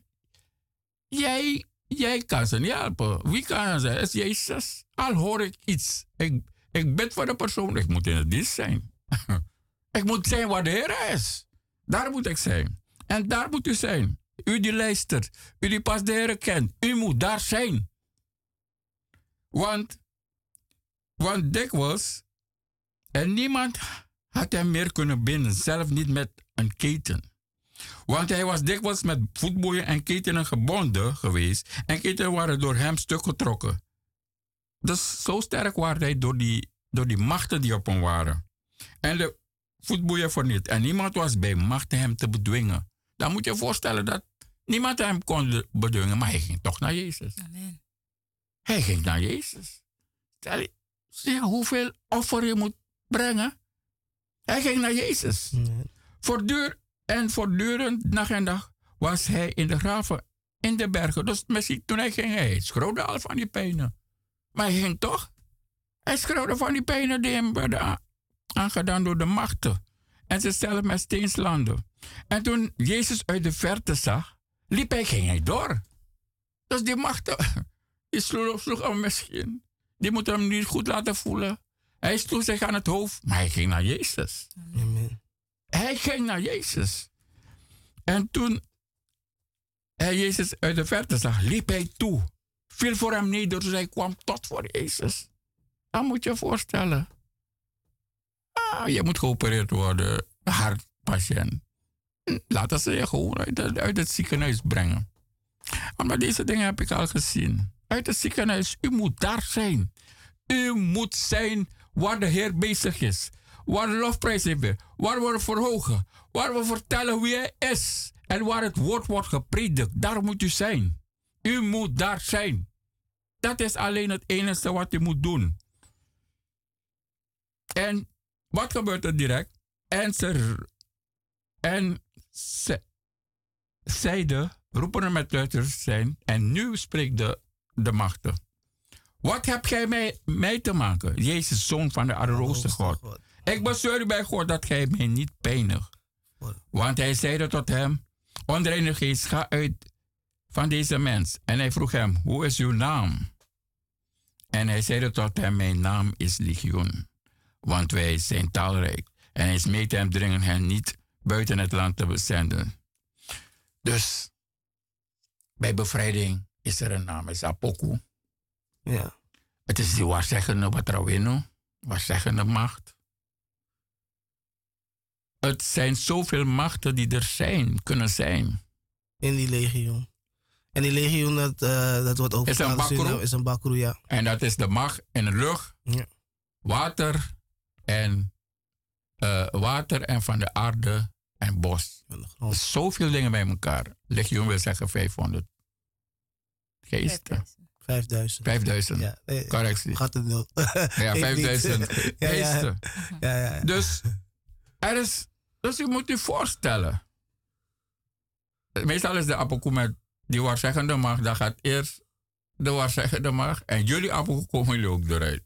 Jij, jij kan ze niet helpen. Wie kan ze? Is Jezus. Al hoor ik iets. Ik, ik bid voor de persoon. Ik moet in het dienst zijn. ik moet zijn waar de Heer is. Daar moet ik zijn. En daar moet u zijn. U die luistert. U die pas de Heer kent. U moet daar zijn. Want, want dikwijls, en niemand had hem meer kunnen binden, zelf niet met een keten. Want hij was dikwijls met voetboeien en ketenen gebonden geweest, en ketenen waren door hem stuk getrokken. Dus zo sterk was hij door die, door die machten die op hem waren. En de voetboeien verniet. En niemand was bij machten hem te bedwingen. Dan moet je je voorstellen dat niemand hem kon bedwingen, maar hij ging toch naar Jezus. Amen. Hij ging naar Jezus. Stel je, zie je hoeveel offer je moet brengen? Hij ging naar Jezus. Voortdurend en voortdurend, dag en dag, was hij in de graven, in de bergen. Dus misschien toen hij ging, hij schroefde al van die pijnen. Maar hij ging toch. Hij schroefde van die pijnen die hem werden aangedaan door de machten. En ze zelf met steenslanden. En toen Jezus uit de verte zag, liep hij, ging hij door. Dus die machten, die sloeg, sloeg hem misschien. Die moeten hem niet goed laten voelen. Hij sloeg zich aan het hoofd, maar hij ging naar Jezus. Amen. Hij ging naar Jezus. En toen hij Jezus uit de verte zag, liep hij toe. Viel voor hem neder, dus hij kwam tot voor Jezus. Dat moet je je voorstellen. Ah, je moet geopereerd worden, hartpatiënt. Laten ze je gewoon uit, het- ziekenhuis brengen. Maar deze dingen heb ik al gezien. Uit het ziekenhuis, u moet daar zijn. U moet zijn waar de Heer bezig is. Waar de lofprijs weer. Waar we verhogen. Waar we vertellen wie Hij is. En waar het woord wordt gepredikt. Daar moet u zijn. U moet daar zijn. Dat is alleen het enige wat u moet doen. En wat gebeurt er direct? En ze, en ze zeiden, roepen er met luiders zijn. En nu spreekt de, de machten. Wat heb jij mij, mij te maken, Jezus, zoon van de allerhoogste God? Ik bezweer u bij God dat gij mij niet pijnigt. Want hij zeide tot hem, onreine geest, ga uit van deze mens. En hij vroeg hem, hoe is uw naam? En hij zeide tot hem, mijn naam is Legion, want wij zijn talrijk. En hij smeet hem dringen hen niet buiten het land te bezenden. Dus, bij bevrijding is er een naam, is Apoku. Ja. Het is die waarzeggende Batrawino, waarzeggende macht. Het zijn zoveel machten die er zijn, kunnen zijn. In die legioen. En die legioen, dat, uh, dat wordt ook is een bakroe. Is een bakroe, ja. En dat is de macht in de lucht, ja. water en uh, water en van de aarde en bos. Zoveel dingen bij elkaar. Legioen wil zeggen 500 geesten. 5000. 5000. Ja, nee, Correctie. Gaat het nul. ja, 5000 geesten. Ja, ja. Dus, er is, dus je moet je voorstellen. Meestal is de apokoe met die waarzeggende mag, dan gaat eerst de waarzeggende mag en jullie apokoe komen jullie ook eruit.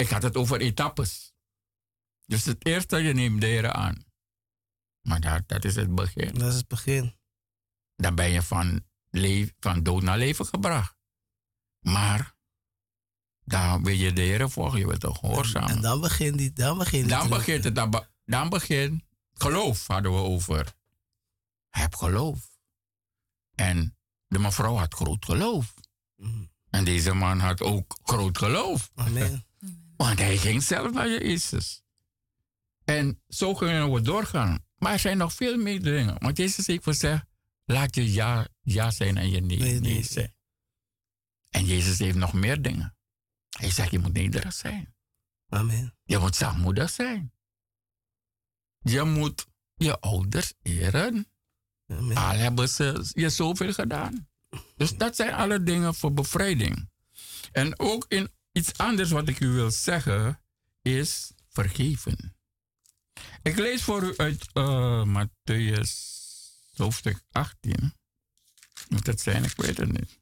Ik had het over etappes. Dus het eerste, je neemt de heren aan. Maar dat, dat is het begin. Dat is het begin. Dan ben je van, van dood naar leven gebracht. Maar dan wil je de heren volgen, je wilt toch gehoorzamen. En, dan begint die, dan begint Dan begint het, dan, dan begint geloof hadden we over. Heb geloof. En de mevrouw had groot geloof. Mhm. En deze man had ook groot geloof. Amen. Want hij ging zelf naar Jezus. En zo kunnen we doorgaan. Maar er zijn nog veel meer dingen. Want Jezus heeft gezegd, laat je ja, ja zijn en je nee, nee, nee zijn. En Jezus heeft nog meer dingen. Hij zegt, je moet nederig zijn. Amen. Je moet zachtmoedig zijn. Je moet je ouders eren. Amen. Al hebben ze je zoveel gedaan. Dus dat zijn alle dingen voor bevrijding. En ook in iets anders wat ik u wil zeggen is vergeven. Ik lees voor u uit uh, Matthäus hoofdstuk 18. Moet het zijn? Ik weet het niet.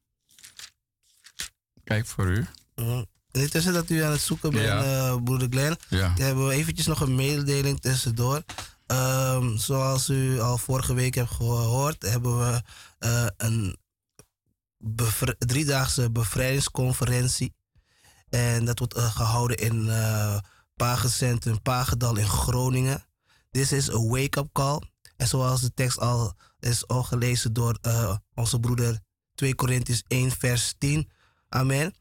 Kijk voor u. Uh, intussen dat u aan het zoeken bent, ja. uh, broeder Glenn, ja. hebben we eventjes nog een mededeling tussendoor. Um, zoals u al vorige week hebt gehoord, hebben we uh, een driedaagse bevrijdingsconferentie. En dat wordt uh, gehouden in uh, Pagecentrum Pagedal in Groningen. This is a wake-up call. En zoals de tekst al is al gelezen door uh, onze broeder 2 Korintiërs 1 vers 10. Amen.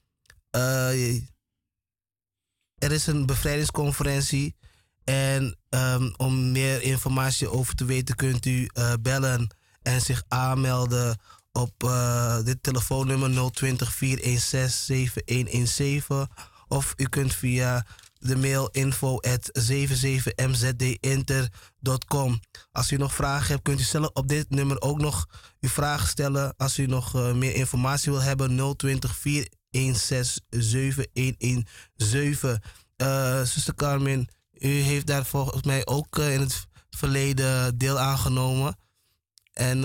er is een bevrijdingsconferentie en um, om meer informatie over te weten kunt u bellen en zich aanmelden op uh, dit telefoonnummer 020 416 7117. Of u kunt via de mail info at 77mzdinter.com. Als u nog vragen hebt, kunt u zelf op dit nummer ook nog uw vragen stellen. Als u nog uh, meer informatie wil hebben, 020 416 7117. Uh, zuster Carmen, u heeft daar volgens mij ook uh, in het verleden deel aangenomen. En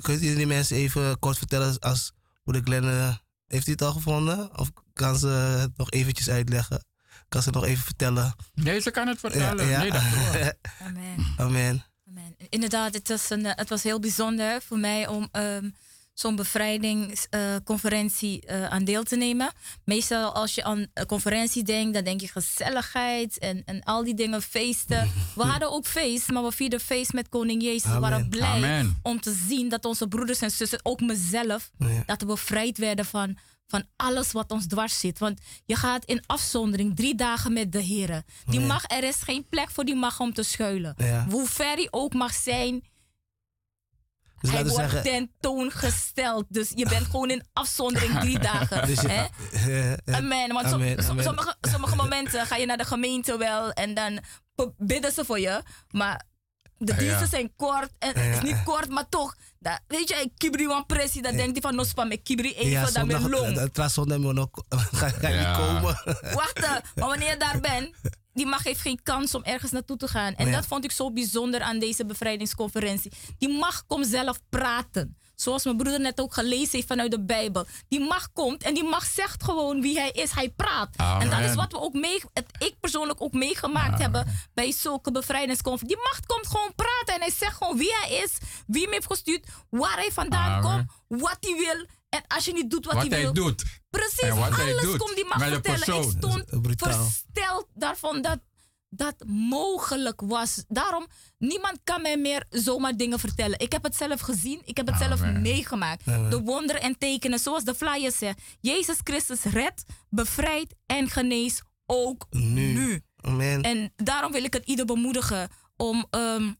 kunt u die mensen even kort vertellen als moeder Glenn, heeft u het al gevonden? Of kan ze het nog eventjes uitleggen? Kan ze nog even vertellen? Nee, ze kan het vertellen. Ja, ja. Nee, dat Amen. Amen. Amen. Inderdaad, het was, een, het was heel bijzonder voor mij om um, zo'n bevrijdingsconferentie uh, uh, aan deel te nemen. Meestal als je aan een conferentie denkt, dan denk je gezelligheid en, en al die dingen, feesten. We hadden ook feest, maar we vierden feest met koning Jezus. We waren blij Amen. om te zien dat onze broeders en zussen, ook mezelf, ja. dat we bevrijd werden van, van alles wat ons dwars zit. Want je gaat in afzondering drie dagen met de Heer. Die Ja. mag, er is geen plek voor die mag om te schuilen. Ja. Hoe ver hij ook mag zijn, Dus hij wordt zeggen. tentoongesteld. Dus je bent gewoon in afzondering drie dagen. Dus je- hè? eh, eh, Amen. Want so- Amen, amen. sommige, sommige momenten ga je naar de gemeente wel en dan bidden ze voor je. Maar de Ja. diensten zijn kort. En het is niet kort, maar toch. Dat, weet je, kibri wan pressie. Dan denkt hij van, nospa met kibri even, ja, dan met long. eh, tra zondag nog ga, ga je Ja. niet komen. Wacht, eh, maar wanneer je daar bent, die mag heeft geen kans om ergens naartoe te gaan. En Ja. dat vond ik zo bijzonder aan deze bevrijdingsconferentie. Die mag komt zelf praten. Zoals mijn broeder net ook gelezen heeft vanuit de Bijbel. Die mag komt en die mag zegt gewoon wie hij is. Hij praat. Amen. En dat is wat we ook mee, het, ik persoonlijk ook meegemaakt hebben bij zulke bevrijdingsconferenties. Die macht komt gewoon praten en hij zegt gewoon wie hij is, wie hem heeft gestuurd, waar hij vandaan Amen. komt, wat hij wil. En als je niet doet wat, Wat hij wil, hij doet. Precies, En wat hij alles doet komt die de vertellen. Ik persoon. stond versteld daarvan dat dat mogelijk was. Daarom, niemand kan mij meer zomaar dingen vertellen. Ik heb het zelf gezien, ik heb het zelf Amen. meegemaakt. De wonderen en tekenen, zoals de flyer zegt. Jezus Christus redt, bevrijdt en geneest ook Nu. nu. Amen. En daarom wil ik het ieder bemoedigen om, ehm,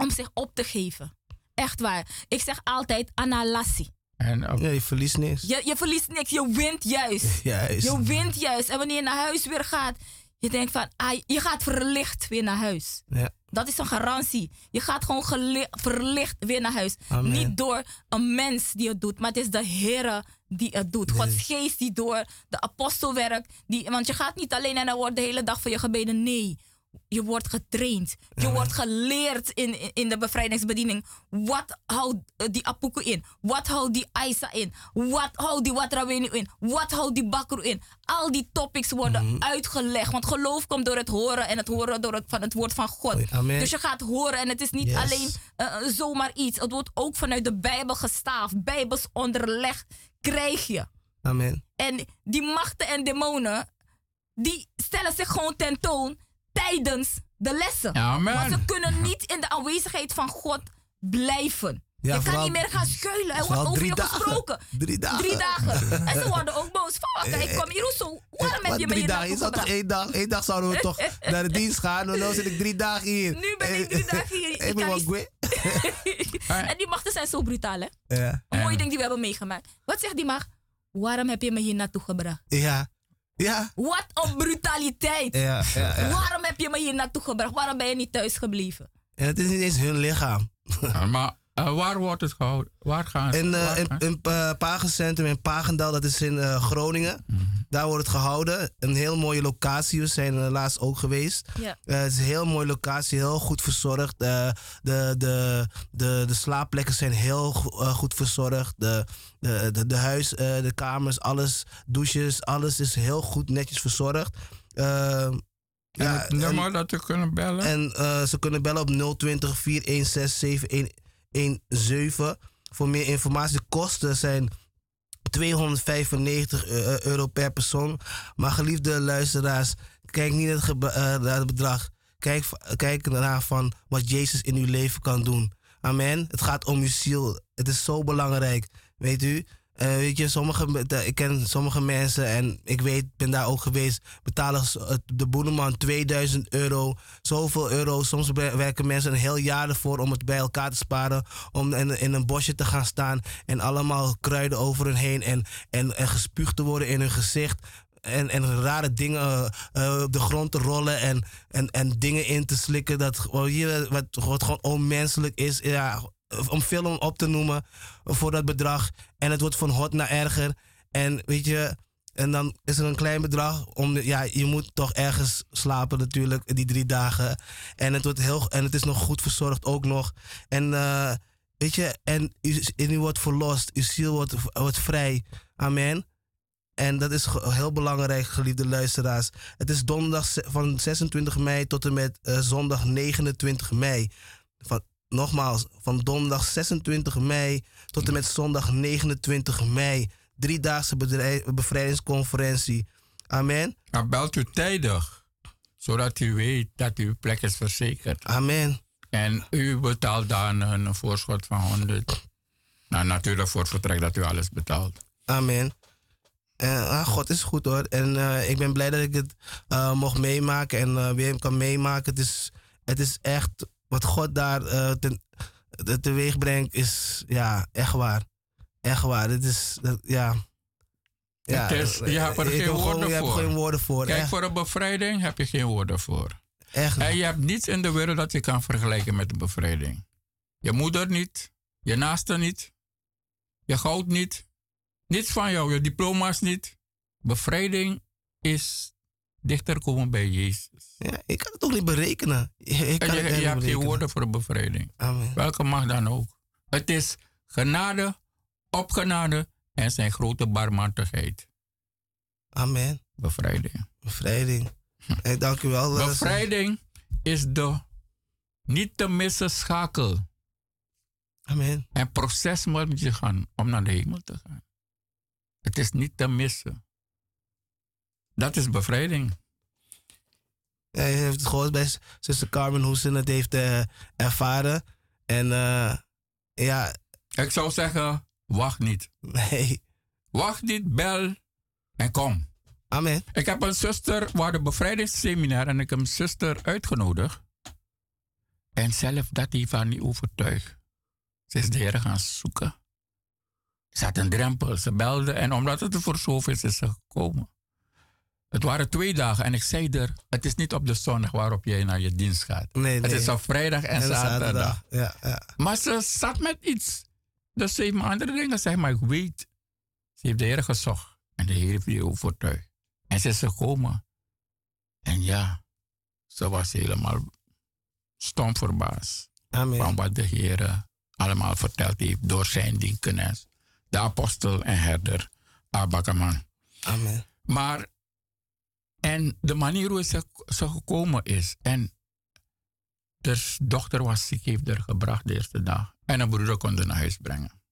om zich op te geven. Echt waar. Ik zeg altijd analassie. En, ja, je verliest niks. Je, je verliest niks. Je wint juist. Juist. Je wint juist. En wanneer je naar huis weer gaat, je denkt van, ah, je gaat verlicht weer naar huis. Ja. Dat is een garantie. Je gaat gewoon verlicht weer naar huis. Amen. Niet door een mens die het doet, maar het is de Heer die het doet. Gods geest die door de apostel werkt. Die, want je gaat niet alleen en dan wordt de hele dag voor je gebeden. Nee. Je wordt getraind. Je wordt geleerd in, in, in de bevrijdingsbediening. Wat houdt eh, die apoeko in? Wat houdt die Aisa in? Wat houdt die Watrawenu in? Wat houdt die Bakru in? Al die topics worden uitgelegd. Want geloof komt door het horen en het horen door het, van het woord van God. Amen. Dus je gaat horen en het is niet Yes. alleen eh, zomaar iets. Het wordt ook vanuit de Bijbel gestaafd. Bijbels onderleg krijg je. Amen. En die machten en demonen, die stellen zich gewoon tentoon tijdens de lessen. Amen. Want ze kunnen niet in de aanwezigheid van God blijven. Ja, je kan niet meer gaan schuilen. Er wordt over je dagen. gesproken. Drie dagen. Drie dagen. En ze worden ook boos. Van, kijk, kom hier, zo. Waarom heb je me hier dagen? Naartoe toch één dag, één dag zouden we toch naar de dienst gaan. En nu zit ik drie dagen hier. Nu ben ik drie dagen hier. Ik Ik ben wel en die machten zijn zo brutaal, hè? Ja. Een mooie ding die we hebben meegemaakt. Wat zegt die macht? Waarom heb je me hier naartoe gebracht? Ja. Ja. Wat een brutaliteit. Ja, ja, ja. Waarom heb je me hier naartoe gebracht? Waarom ben je niet thuis gebleven? En het is niet eens hun lichaam. Ja, maar eh, waar wordt het gehouden? Waar gaan ze? In, eh in, in eh, Pagencentrum in Pagendal, dat is in eh, Groningen. Daar wordt het gehouden. Een heel mooie locatie. We zijn er laatst ook geweest. Ja. Eh, het is een heel mooie locatie, heel goed verzorgd. Eh, de, de, de, de slaapplekken zijn heel go- eh, goed verzorgd. De, de, de, de huis, eh, de kamers, alles, douches, alles is heel goed netjes verzorgd. En ja, het nummer dat we kunnen bellen? en eh, ze kunnen bellen op 020 416 7117. Voor meer informatie. De kosten zijn 295 eu- euro per persoon. Maar geliefde luisteraars, kijk niet naar het, eh, bedrag. Kijk, kijk naar van wat Jezus in uw leven kan doen. Amen. Het gaat om uw ziel. Het is zo belangrijk. Weet u? Eh, weet je, sommige, ik ken sommige mensen en ik weet, ben daar ook geweest, betalen de boeneman 2000 euro, zoveel euro. Soms wer- werken mensen een heel jaar ervoor om het bij elkaar te sparen, om in, een bosje te gaan staan en allemaal kruiden over hun heen en, en, gespuugd te worden in hun gezicht. En, en rare dingen eh, eh, op de grond te rollen en, en, en dingen in te slikken. Dat wat, wat gewoon onmenselijk is. Ja, om veel op te noemen voor dat bedrag. En het wordt van hot naar erger. En weet je, en dan is er een klein bedrag. Om, ja, je moet toch ergens slapen natuurlijk, die drie dagen. En het, wordt heel, en het is nog goed verzorgd ook nog. En eh, weet je, en u, wordt verlost. Uw ziel wordt, wordt vrij. Amen. En dat is heel belangrijk, geliefde luisteraars. Het is donderdag van 26 mei tot en met eh, zondag 29 mei. Van, nogmaals, van donderdag 26 mei tot en met zondag 29 mei. Driedaagse bevrijdingsconferentie. Amen. Maar belt u tijdig, zodat u weet dat uw plek is verzekerd. Amen. En u betaalt dan een voorschot van 100. Nou, natuurlijk voor het vertrek dat u alles betaalt. Amen. En, ah, God is goed hoor. En eh, ik ben blij dat ik het eh, mocht meemaken en eh, weer kan meemaken. Het is, het is echt wat God daar eh, ten, te- teweeg brengt, is ja, echt waar. Echt waar. Het is, dat- ja. ja. Is- je hebt er geen gewoon- woorden je hebt voor. geen woorden voor. Kijk, echt, voor een bevrijding heb je geen woorden voor. echt. En je hebt niets in de wereld dat je kan vergelijken met de bevrijding. Je moeder niet, je naaste niet, je goud niet, niets van jou, je diploma's niet. Bevrijding is dichter komen bij Jezus. Ja, ik kan het toch niet berekenen. Ik kan je, het echt je hebt geen woorden voor bevrijding. Amen. Welke mag dan ook. Het is genade, opgenade en zijn grote barmhartigheid. Amen. Bevrijding. Bevrijding. Hey, dank u wel. eh, Bevrijding is de niet te missen schakel. Amen. En proces moet je gaan om naar de hemel te gaan. Het is niet te missen. Dat is bevrijding. Je heeft het gehoord bij zuster Carmen hoe ze het heeft eh, ervaren. En eh, ja, Ik zou zeggen, wacht niet. nee. Wacht niet, bel en kom. Amen. Ik heb een zuster, we hadden een bevrijdingsseminar en ik heb een zuster uitgenodigd. En zelf dat hij van niet overtuigd. Ze is de Heer gaan zoeken. Ze had een drempel. Ze belde en omdat het er voor zoveel is, is ze gekomen. Het waren twee dagen en ik zei er, het is niet op de zondag waarop jij naar je dienst gaat. Nee, Het nee. is op vrijdag en, En zaterdag. Ja, ja. Maar ze zat met iets. Dus ze heeft me andere dingen gezegd, maar ik weet. Ze heeft de Heer gezocht en de Heer heeft die overtuigd. En ze is gekomen. En ja, ze was helemaal stom verbaasd Amen. van wat de Heer allemaal verteld heeft door zijn dienstkennis. De apostel en herder Abakaman. Amen. Maar, en de manier hoe ze, ze gekomen is. En de dochter was ziek, heeft er gebracht de eerste dag. En een broeder kon haar naar huis brengen.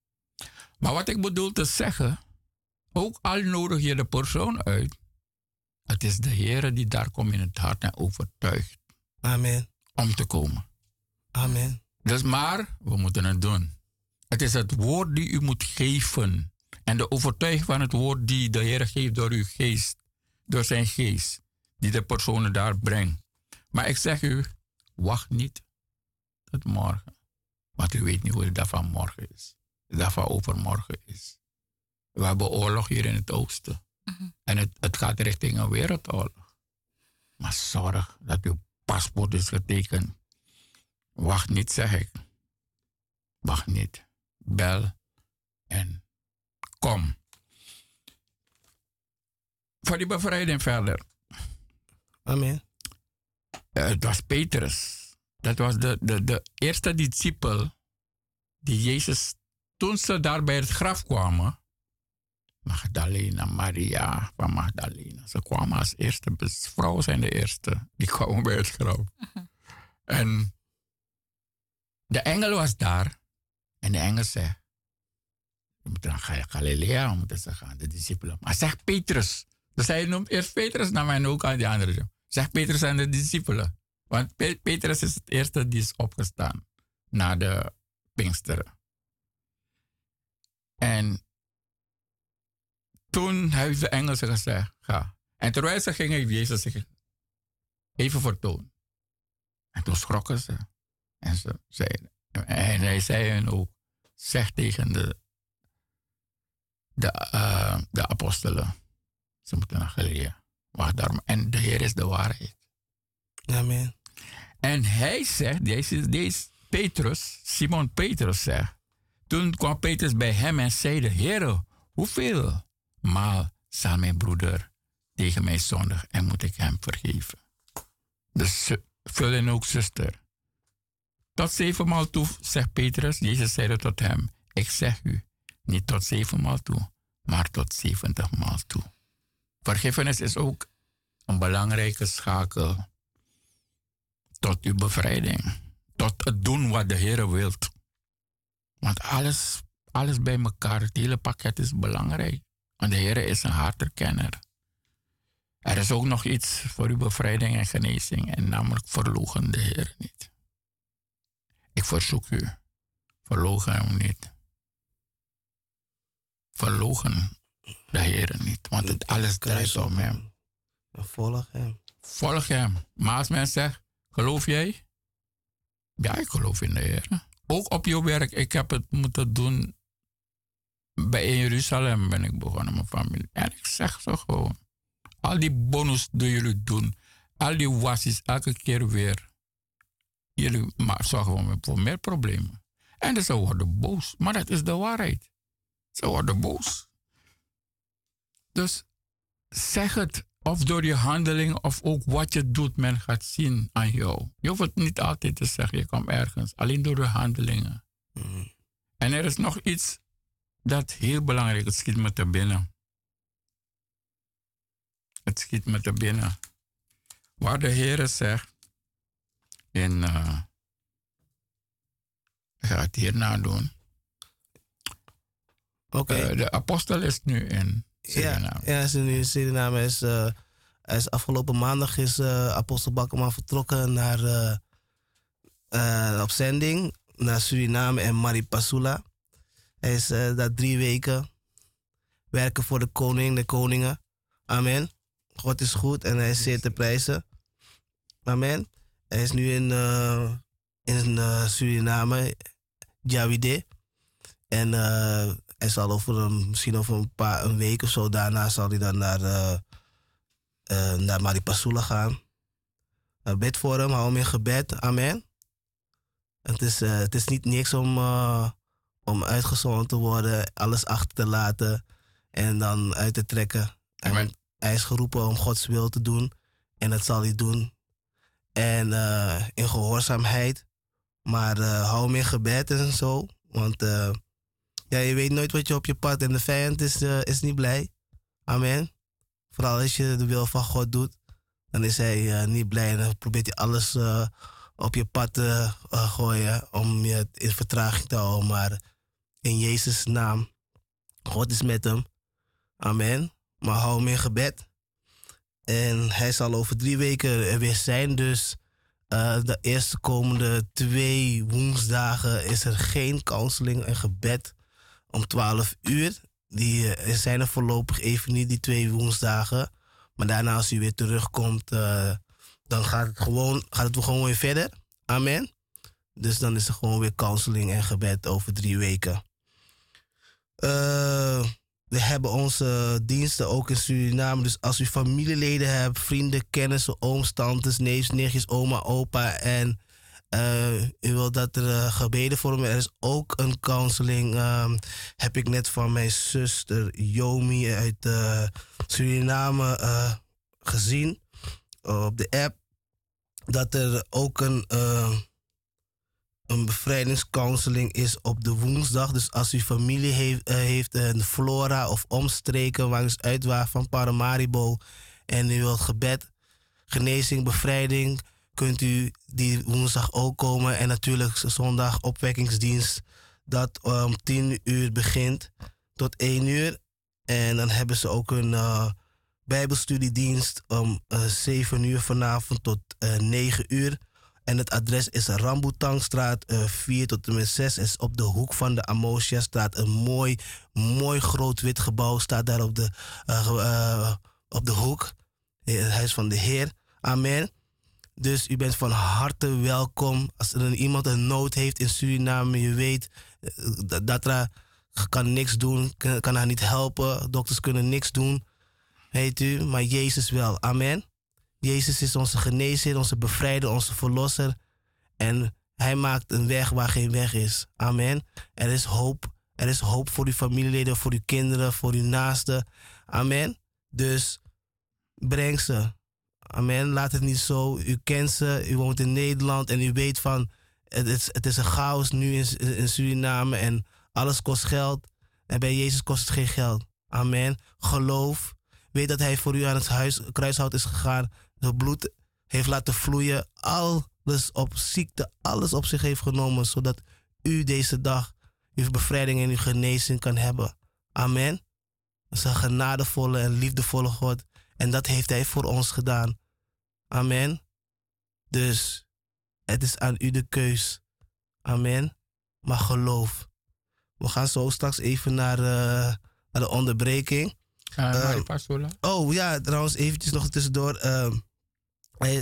Maar wat ik bedoel te zeggen, ook al nodig je de persoon uit, het is de Heer die daar komt in het hart en overtuigt Amen. om te komen. Amen. Dus maar, we moeten het doen. Het is het woord die u moet geven. En de overtuiging van het woord die de Heer geeft door uw geest. Door zijn geest. Die de personen daar brengt. Maar ik zeg u, wacht niet tot morgen. Want u weet niet hoe de dag van morgen is. De dag van overmorgen is. We hebben oorlog hier in het oosten. En het, het gaat richting een wereldoorlog. Maar zorg dat uw paspoort is getekend. Wacht niet, zeg ik. Wacht niet. Bel en kom. Voor die bevrijding verder. Amen. Eh, het was Petrus. Dat was de, de, de eerste discipel die Jezus, toen ze daar bij het graf kwamen, Magdalena, Maria van Magdalena. Ze kwamen als eerste, vrouwen zijn de eerste, die kwamen bij het graf. En de engel was daar. En de engel zei, we moeten naar Galilea, moeten ze gaan, de discipelen. Maar zeg Petrus. Dus hij noemt eerst Petrus naar mij ook aan die anderen. Zeg Petrus aan de discipelen. Want Pe- Petrus is het eerste die is opgestaan na de Pinksteren. En toen heeft de engel ze gezegd, ga. En terwijl ze gingen, Jezus zich even vertoond. En toen schrokken ze. En, ze zeiden, en hij zei ook, zeg tegen de, de, eh, de apostelen, ze moeten naar Galilea. Wacht. En de Heer is de waarheid. Amen. En hij zegt, deze, deze Petrus, Simon Petrus zegt, toen kwam Petrus bij hem en zeide, Heer, hoeveel maal zal mijn broeder tegen mij zondigen en moet ik hem vergeven? Dus zu- vul in ook zuster. Tot zevenmaal toe, zegt Petrus. Jezus zeide tot hem, ik zeg u, niet tot zevenmaal toe, maar tot zeventigmaal toe. Vergiffenis is ook een belangrijke schakel tot uw bevrijding. Tot het doen wat de Heer wilt. Want alles, alles bij elkaar, het hele pakket is belangrijk. Want de Heer is een harterkenner. Er is ook nog iets voor uw bevrijding en genezing. En namelijk verlogen de Heer niet. Ik verzoek u, verlogen hem niet. Verlogen de Heer niet. Want het alles draait om hem. Volg hem. Volg hem. Maar als men zegt, geloof jij? Ja, ik geloof in de Heer. Ook op je werk. Ik heb het moeten doen. Bij in Jeruzalem ben ik begonnen, mijn familie. En ik zeg zo gewoon. Al die bonus die jullie doen. Al die wassies, elke keer weer. Jullie maar zorgen voor- voor meer problemen. En ze worden boos. Maar dat is de waarheid. Ze worden boos. Dus zeg het. Of door je handeling of ook wat je doet, men gaat zien aan jou. Je hoeft het niet altijd te zeggen, je komt ergens. Alleen door de handelingen. En er is nog iets dat heel belangrijk is. Het schiet me te binnen. Het schiet me te binnen. Waar de Heer zegt in... eh ik ga het hierna doen. Eh, de apostel is nu in Suriname. ja, hij is nu in Suriname. Is, eh, hij is afgelopen maandag is eh, Apostel Bakkerman vertrokken naar, eh, eh, op zending naar Suriname en Maripasula. Hij is daar drie weken werken voor de koning, de koningen. Amen. God is goed en hij is zeer te prijzen. Amen. Hij is nu in, in Suriname. Javide. En hij zal over een, misschien over een paar een week of zo daarna zal hij dan naar, uh, naar Maripasula gaan. Uh, bid voor hem, hou hem in gebed. Amen. Het is, het is niet niks om, om uitgezonden te worden, alles achter te laten en dan uit te trekken. Amen. Hij is geroepen om Gods wil te doen en dat zal hij doen. En in gehoorzaamheid. Maar hou hem in gebed en zo. Want ja, je weet nooit wat je op je pad en de vijand is, uh, is niet blij. Amen. Vooral als je de wil van God doet, dan is hij uh, niet blij en dan probeert hij alles uh, op je pad te gooien om je in vertraging te houden. Maar in Jezus' naam, God is met hem. Amen. Maar hou hem in gebed. En hij zal over drie weken er weer zijn. Dus de eerste komende twee woensdagen is er geen counseling en gebed om 12 uur. Die uh, zijn er voorlopig even niet, die twee woensdagen. Maar daarna als u weer terugkomt, uh, dan gaat het, gewoon, gaat het gewoon weer verder. Amen. Dus dan is er gewoon weer counseling en gebed over drie weken. Uh, we hebben onze diensten ook in Suriname. Dus als u familieleden hebt, vrienden, kennissen, ooms, tantes, neefs, nichtjes, oma, opa en uh, u wilt dat er uh, gebeden voor me. Er is ook een counseling. Um, heb ik net van mijn zuster Yomi uit uh, Suriname gezien. op de app. Dat er ook een, een bevrijdingscounseling is op de woensdag. Dus als u familie heeft, heeft een flora of omstreken u uitwaar van Paramaribo. En u wilt gebed, genezing, bevrijding kunt u die woensdag ook komen. En natuurlijk zondag opwekkingsdienst dat om 10 uur begint tot 1 uur. En dan hebben ze ook een uh, bijbelstudiedienst om uh, eh, 7 uur vanavond tot uh, eh, 9 uur. En het adres is Rambutangstraat 4 tot en met 6. is op de hoek van de Amosia staat een mooi, mooi groot wit gebouw. Staat daar op de, op de hoek. Het huis van de Heer. Amen. Dus u bent van harte welkom. Als er iemand een nood heeft in Suriname, je weet eh, dat er kan niks doen, kan, haar niet helpen. Dokters kunnen niks doen, weet u. Maar Jezus wel. Amen. Jezus is onze genezer, onze bevrijder, onze verlosser. En hij maakt een weg waar geen weg is. Amen. Er is hoop. Er is hoop voor uw familieleden, voor uw kinderen, voor uw naasten. Amen. Dus breng ze. Amen. Laat het niet zo. U kent ze, u woont in Nederland en u weet van het is, het is een chaos nu in, in Suriname en alles kost geld. En bij Jezus kost het geen geld. Amen. Geloof. Weet dat hij voor u aan het huis, kruishout is gegaan. Het bloed heeft laten vloeien. Alles op ziekte, alles op zich heeft genomen. Zodat u deze dag uw bevrijding en uw genezing kan hebben. Amen. Dat is een genadevolle en liefdevolle God. En dat heeft hij voor ons gedaan. Amen. Dus het is aan u de keus. Amen. Maar geloof. We gaan zo straks even naar, uh, naar de onderbreking. Uh, oh ja, trouwens eventjes nog tussendoor. Uh,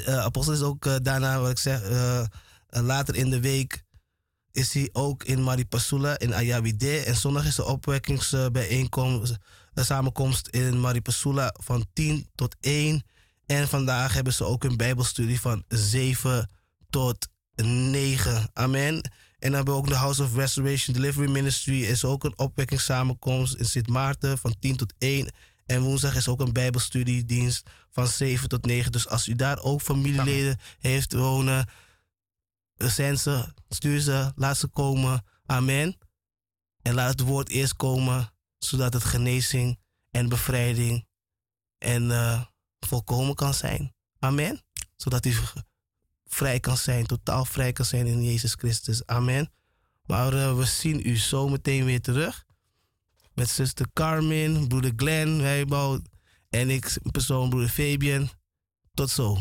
Apostel is ook daarna, wat ik zeg, later in de week is hij ook in Maripasula in Ayabide. En zondag is de opwekkingsbijeenkomst, samenkomst in Maripasula van 10 tot 1. En vandaag hebben ze ook een Bijbelstudie van 7 tot 9. Amen. En dan hebben we ook de House of Restoration Delivery Ministry. Is ook een opwekkingssamenkomst in Sint Maarten van 10 tot 1. En woensdag is ook een Bijbelstudiedienst van 7 tot 9. Dus als u daar ook familieleden heeft wonen, zend ze, stuur ze, laat ze komen. Amen. En laat het woord eerst komen, zodat het genezing en bevrijding en uh, volkomen kan zijn. Amen. Zodat u vrij kan zijn, totaal vrij kan zijn in Jezus Christus. Amen. Maar uh, we zien u zo meteen weer terug. Met zuster Carmen, broeder Glenn, Wijbouw en ik, persoon broeder Fabian. Tot zo.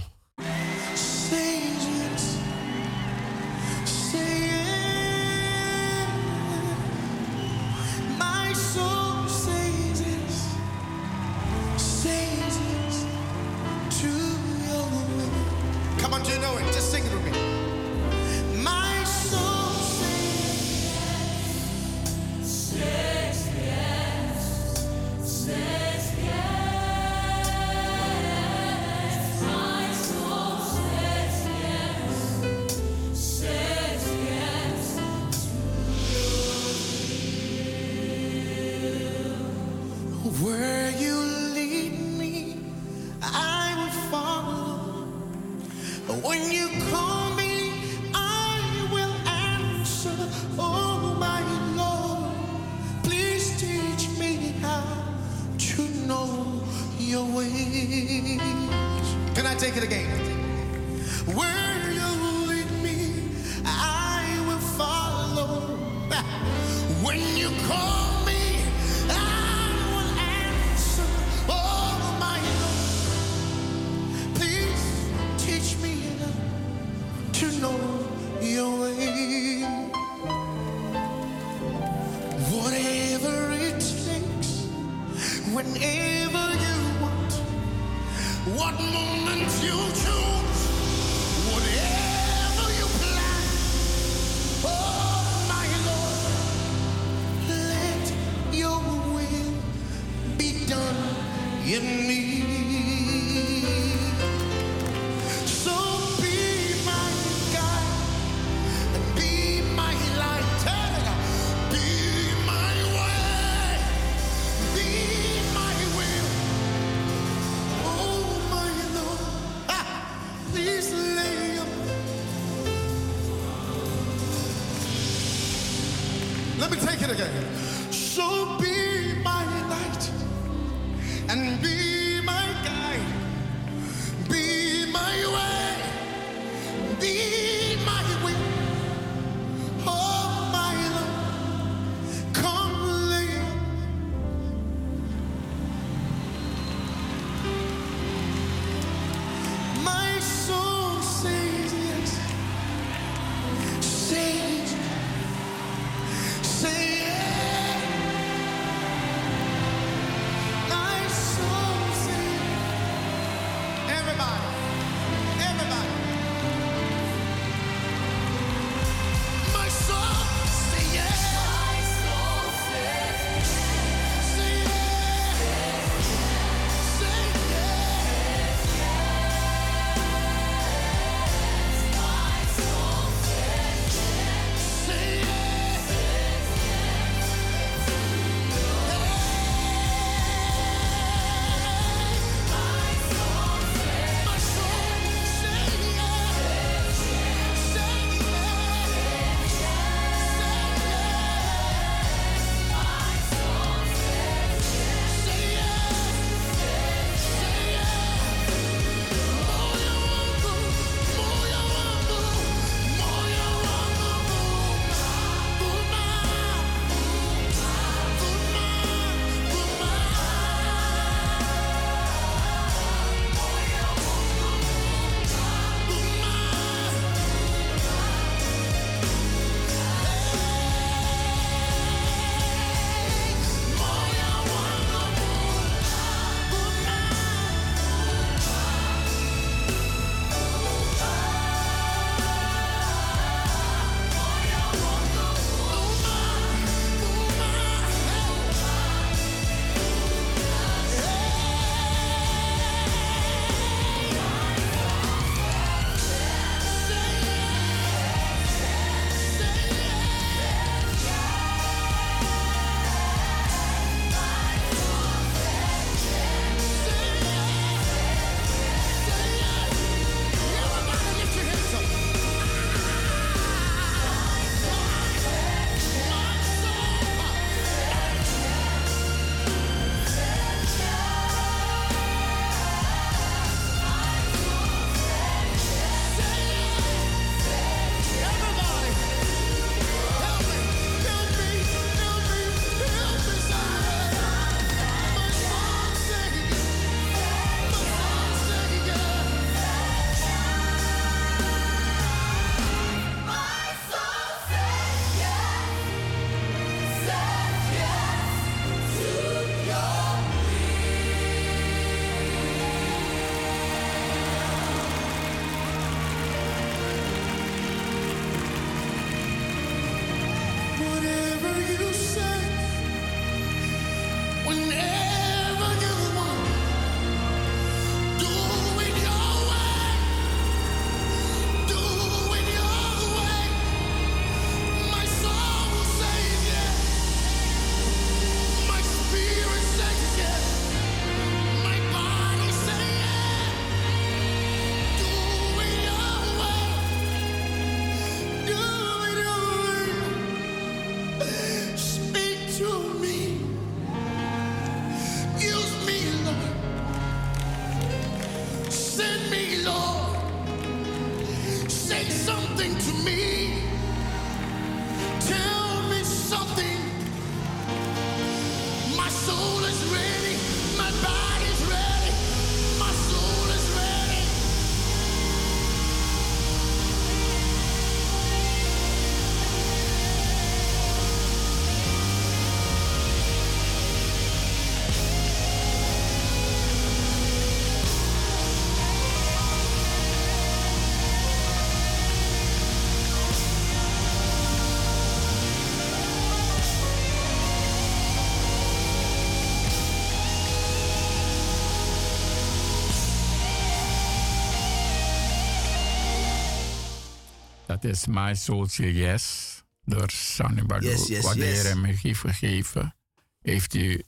Is My Soultje Yes door Sonny Badu. Yes, yes, Wat de yes. Heer hem heeft gegeven, heeft u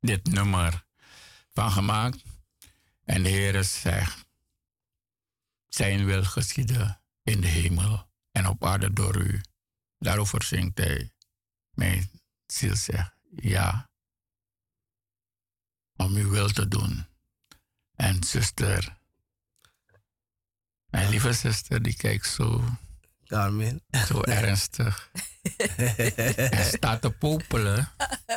dit nummer van gemaakt. En de Heer zegt, zijn wil geschieden in de hemel en op aarde door u. Daarover zingt hij. Mijn ziel zegt, ja, om uw wil te doen. En zuster, mijn lieve zuster, die kijkt zo, Carmen. zo ernstig. en staat te popelen.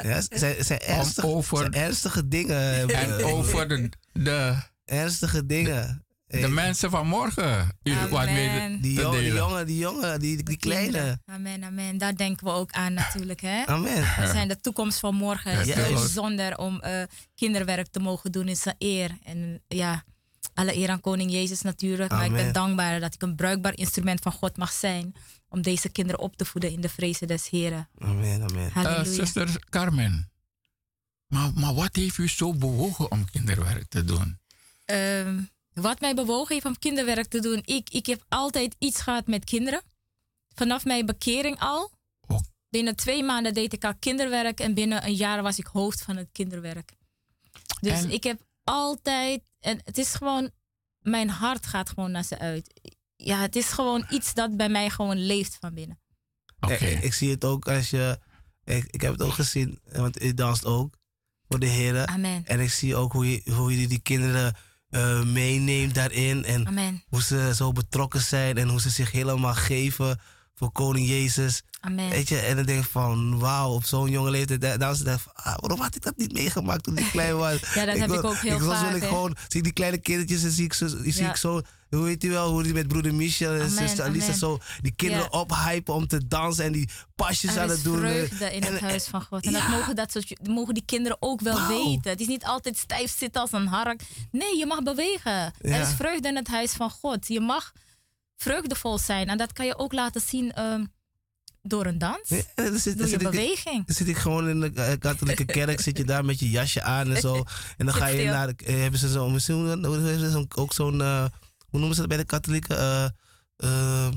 Ja, zijn, zijn, ernstig, over- zijn ernstige dingen. En eh, over de, de, Ernstige dingen. de mensen van morgen. U wat mee Amen. die, die jongen, die jongen, die, die kleine. Amen, amen. Daar denken we ook aan natuurlijk. Hè? Amen. We zijn de toekomst van morgen. Is bijzonder om eh, kinderwerk te mogen doen in zijn eer. En ja, alle eer aan koning Jezus natuurlijk. Maar ik ben dankbaar dat ik een bruikbaar instrument van God mag zijn. Om deze kinderen op te voeden in de vrezen des Heren. Amen, amen. Eh, Halleluja. zuster Carmen. Maar, maar wat heeft u zo bewogen om kinderwerk te doen? Ehm, wat mij bewogen heeft om kinderwerk te doen. Ik, ik heb altijd iets gehad met kinderen. Vanaf mijn bekering al. Oh. Binnen twee maanden deed ik al kinderwerk. En binnen een jaar was ik hoofd van het kinderwerk. Dus En- ik heb altijd. En het is gewoon. Mijn hart gaat gewoon naar ze uit. Ja, het is gewoon iets dat bij mij gewoon leeft van binnen. Oké. Ik, ik zie het ook als je. Ik, ik heb het ook gezien, want je danst ook voor de heren. Amen. En ik zie ook hoe je, hoe je die kinderen eh, meeneemt daarin. En Amen. hoe ze zo betrokken zijn en hoe ze zich helemaal geven voor Koning Jezus. Amen. Weet je, en dan denk ik van, wauw, op zo'n jonge leeftijd. da- Dan is het van, ah, waarom had ik dat niet meegemaakt toen ik klein was? Ja, dat heb wil- ik ook heel soms vaak, wil ik gewoon, zie ik die kleine kindertjes en zie ik zo, zie Ja. ik zo hoe weet u wel, hoe die met broeder Michel en zuster Alisa zo die kinderen Ja. ophypen om te dansen en die pasjes aan Er het is doen. vreugde in En- het huis van God. En ja. dat mogen, dat soort, mogen die kinderen ook wel weten. Het is niet altijd stijf zitten als een hark. Nee, je mag bewegen. Er is vreugde in het huis van God. Je mag vreugdevol zijn. En dat kan je ook laten zien ehm, door een dans. Ja, dan zit, dan Door je zit ik, beweging. dan zit ik gewoon in de eh, katholieke kerk, zit je daar met je jasje aan en zo. En dan ga je naar, de, eh, hebben ze hebben zo'n- ook zo'n, eh, hoe noemen ze dat bij de katholieken? Eh, eh,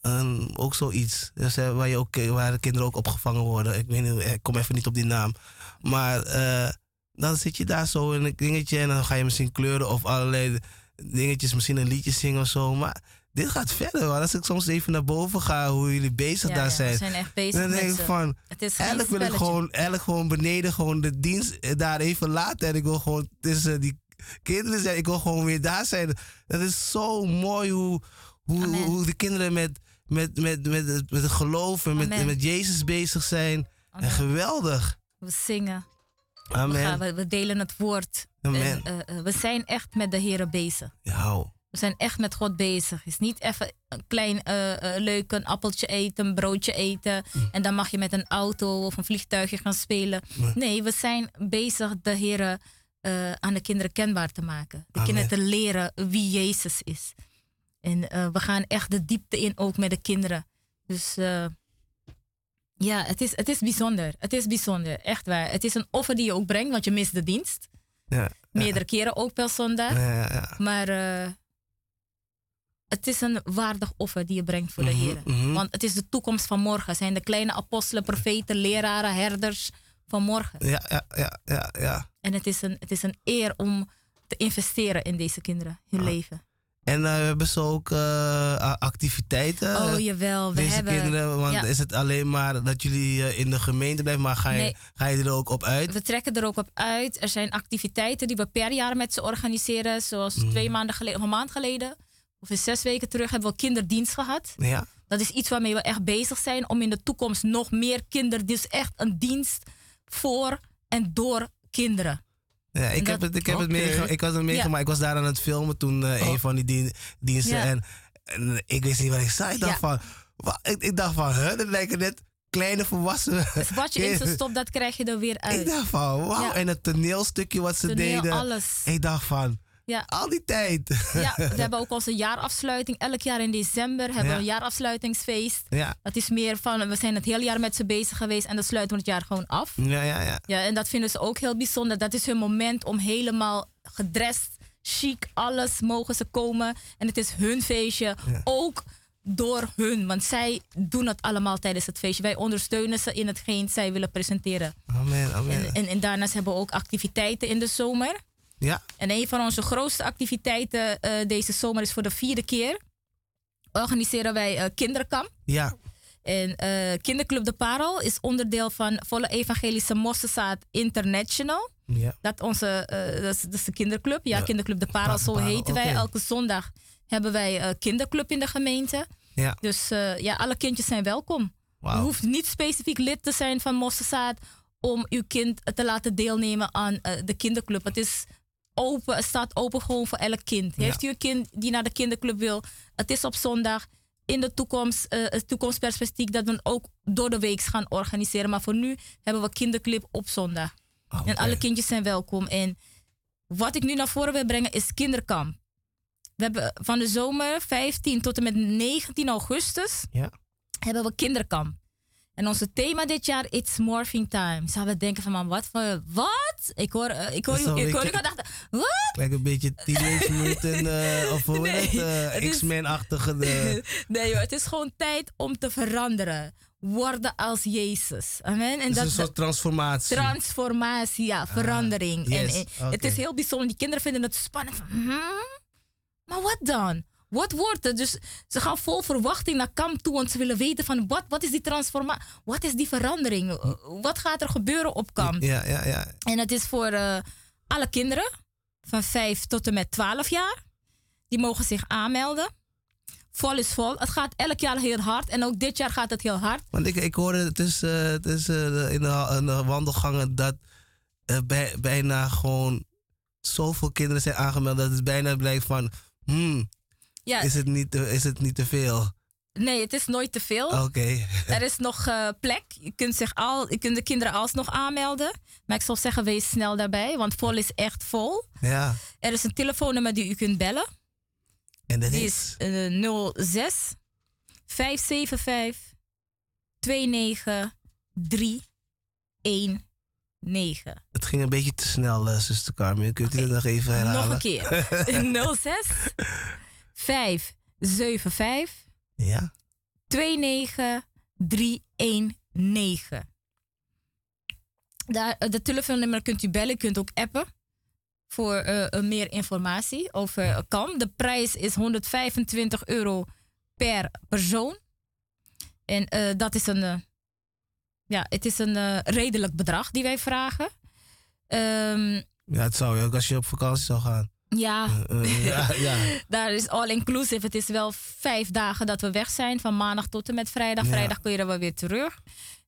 een- ook zoiets. Dus, eh, waar, je ook, waar de kinderen ook opgevangen worden. Ik weet niet, ik kom even niet op die naam. Maar eh, dan zit je daar zo in een dingetje en dan ga je misschien kleuren of allerlei dingetjes, misschien een liedje zingen of zo. Maar dit gaat verder. Als ik soms even naar boven ga, hoe jullie bezig Ja, daar ja, zijn. we zijn echt bezig Dan denk ik van, eigenlijk wil ik gewoon, eigenlijk gewoon beneden gewoon de dienst eh, daar even laten. En ik wil gewoon tussen die kinderen zijn. Ik wil gewoon weer daar zijn. Dat is zo mooi hoe, hoe, Amen. hoe de kinderen met, met, met, met, het- met het geloof en met, met Jezus bezig zijn. Amen. En geweldig. We zingen. We, Amen. gaan, we, we delen het woord. Amen. En, eh, eh, we zijn echt met de Heer bezig. Ja, We zijn echt met God bezig. Het is niet even een klein eh, eh, leuk een appeltje eten, een broodje eten. En dan mag je met een auto of een vliegtuigje gaan spelen. Nee. Nee, we zijn bezig de Heer eh, aan de kinderen kenbaar te maken. De Amen. kinderen te leren wie Jezus is. En we gaan echt de diepte in ook met de kinderen. Dus ja, het is, het is bijzonder. Het is bijzonder, echt waar. Het is een offer die je ook brengt, want je mist de dienst. ja, Meerdere keren ook per zondag. ja, ja, ja. Maar het is een waardig offer die je brengt voor de Mhm, Heer. mhm. Want het is de toekomst van morgen. Zijn de kleine apostelen, profeten, leraren, herders van morgen. Ja, ja, ja, ja, ja. En het is een, het is een eer om te investeren in deze kinderen, hun Ah. leven. En eh, we hebben ze ook eh, activiteiten. oh jawel, we deze hebben... kinderen, want ja. is het alleen maar dat jullie eh, in de gemeente blijven, maar ga je, Nee. ga je er ook op uit? We trekken er ook op uit. Er zijn activiteiten die we per jaar met ze organiseren. Zoals Mhm. twee maanden geleden, of een maand geleden, of in zes weken terug, hebben we kinderdienst gehad. Ja, Dat is iets waarmee we echt bezig zijn om in de toekomst nog meer kinderen, dus echt een dienst voor en door kinderen. Ja, ik, heb het, ik, heb het meegemaakt. ik was het meegemaakt. Ik was daar aan het filmen toen uh, een van die diensten. En, en, ik wist niet wat ik zei. Ik dacht van, wat, ik, ik, dacht van, huh, dat lijken net kleine volwassenen. Dus wat je in ze stopt, dat krijg je er weer uit. Ik dacht van, wauw. En het toneelstukje wat ze Toneel, deden. alles. Ik dacht van, ja. Al die tijd. Ja, we hebben ook onze jaarafsluiting. Elk jaar in december hebben we een jaarafsluitingsfeest. Ja. Dat is meer van, we zijn het hele jaar met ze bezig geweest en dan sluiten we het jaar gewoon af. Ja, ja, ja. ja en dat vinden ze ook heel bijzonder. Dat is hun moment om helemaal gedrest, chic, alles mogen ze komen. En het is hun feestje. Ook door hun, want zij doen het allemaal tijdens het feestje. Wij ondersteunen ze in hetgeen zij willen presenteren. Amen, amen. En, en, en daarnaast hebben we ook activiteiten in de zomer. Ja. En een van onze grootste activiteiten uh, deze zomer is voor de vierde keer. Organiseren wij uh, kinderkamp. Ja. En uh, Kinderclub de Parel is onderdeel van Volle Evangelische Mossesaat International. Ja. Dat, onze, dat, is, dat is de kinderclub. Ja, ja. Kinderclub de Parel, zo heten wij. Elke zondag hebben wij kinderclub in de gemeente. Ja. Dus ja, alle kindjes zijn welkom. Wow. Je hoeft niet specifiek lid te zijn van Mossesaat om uw kind te laten deelnemen aan de kinderclub. Het is open, het staat open gewoon voor elk kind. Heeft u een kind die naar de kinderclub wil? Het is op zondag. In de toekomst, uh, toekomstperspectief dat we ook door de week gaan organiseren. Maar voor nu hebben we kinderclub op zondag. Oh, en alle kindjes zijn welkom. En wat ik nu naar voren wil brengen is kinderkamp. We hebben van de zomer 15 tot en met 19 augustus ja. hebben we kinderkamp. En onze thema dit jaar, It's Morphing Time. Zouden we denken van, man, wat voor, wat? Ik hoor, uh, ik hoor, ik, ik hoor, ik dacht, wat? Lijkt een beetje Teenage Mutant, uh, of hoe nee, het, uh, X-Men-achtige. nee joh, het is gewoon tijd om te veranderen. Worden als Jezus. Amen. En dus dat een soort transformatie. Transformatie, ja, verandering. Ah, yes, en, en okay. het is heel bijzonder. Die kinderen vinden het spannend. Van, hmm? Maar wat dan? Wat wordt het? Dus ze gaan vol verwachting naar kamp toe, want ze willen weten van wat, wat is die transformatie, wat is die verandering, wat gaat er gebeuren op kamp. Ja, ja, ja. En het is voor uh, alle kinderen van 5 tot en met 12 jaar. Die mogen zich aanmelden. Vol is vol. Het gaat elk jaar heel hard en ook dit jaar gaat het heel hard. Want ik, ik hoorde het is, uh, het is uh, in, de, in, de, wandelgangen dat bij, bijna gewoon zoveel kinderen zijn aangemeld dat het bijna blijkt van. Hmm, ja. Is, het niet te, is het niet te veel? Nee, het is nooit te veel. Oké. Okay. er is nog uh, plek. Je kunt, zich al, je kunt de kinderen alsnog aanmelden. Maar ik zou zeggen, wees snel daarbij, want vol is echt vol. Ja. Er is een telefoonnummer die u kunt bellen. En dat die is? is uh, 06 575 29319. Het ging een beetje te snel, uh, zuster Carmen. Kunt u okay. dat nog even herhalen? Nog een keer. 06 575 ja. 29319. Daar, de telefoonnummer kunt u bellen, kunt ook appen voor uh, meer informatie over KAM. De prijs is 125 euro per persoon. En uh, dat is een, uh, ja, het is een redelijk bedrag die wij vragen. Um, ja, het zou je ook als je op vakantie zou gaan. Ja. Uh, ja, ja. daar is all inclusive. Het is wel vijf dagen dat we weg zijn, van maandag tot en met vrijdag. Ja. Vrijdag kun je er wel weer terug.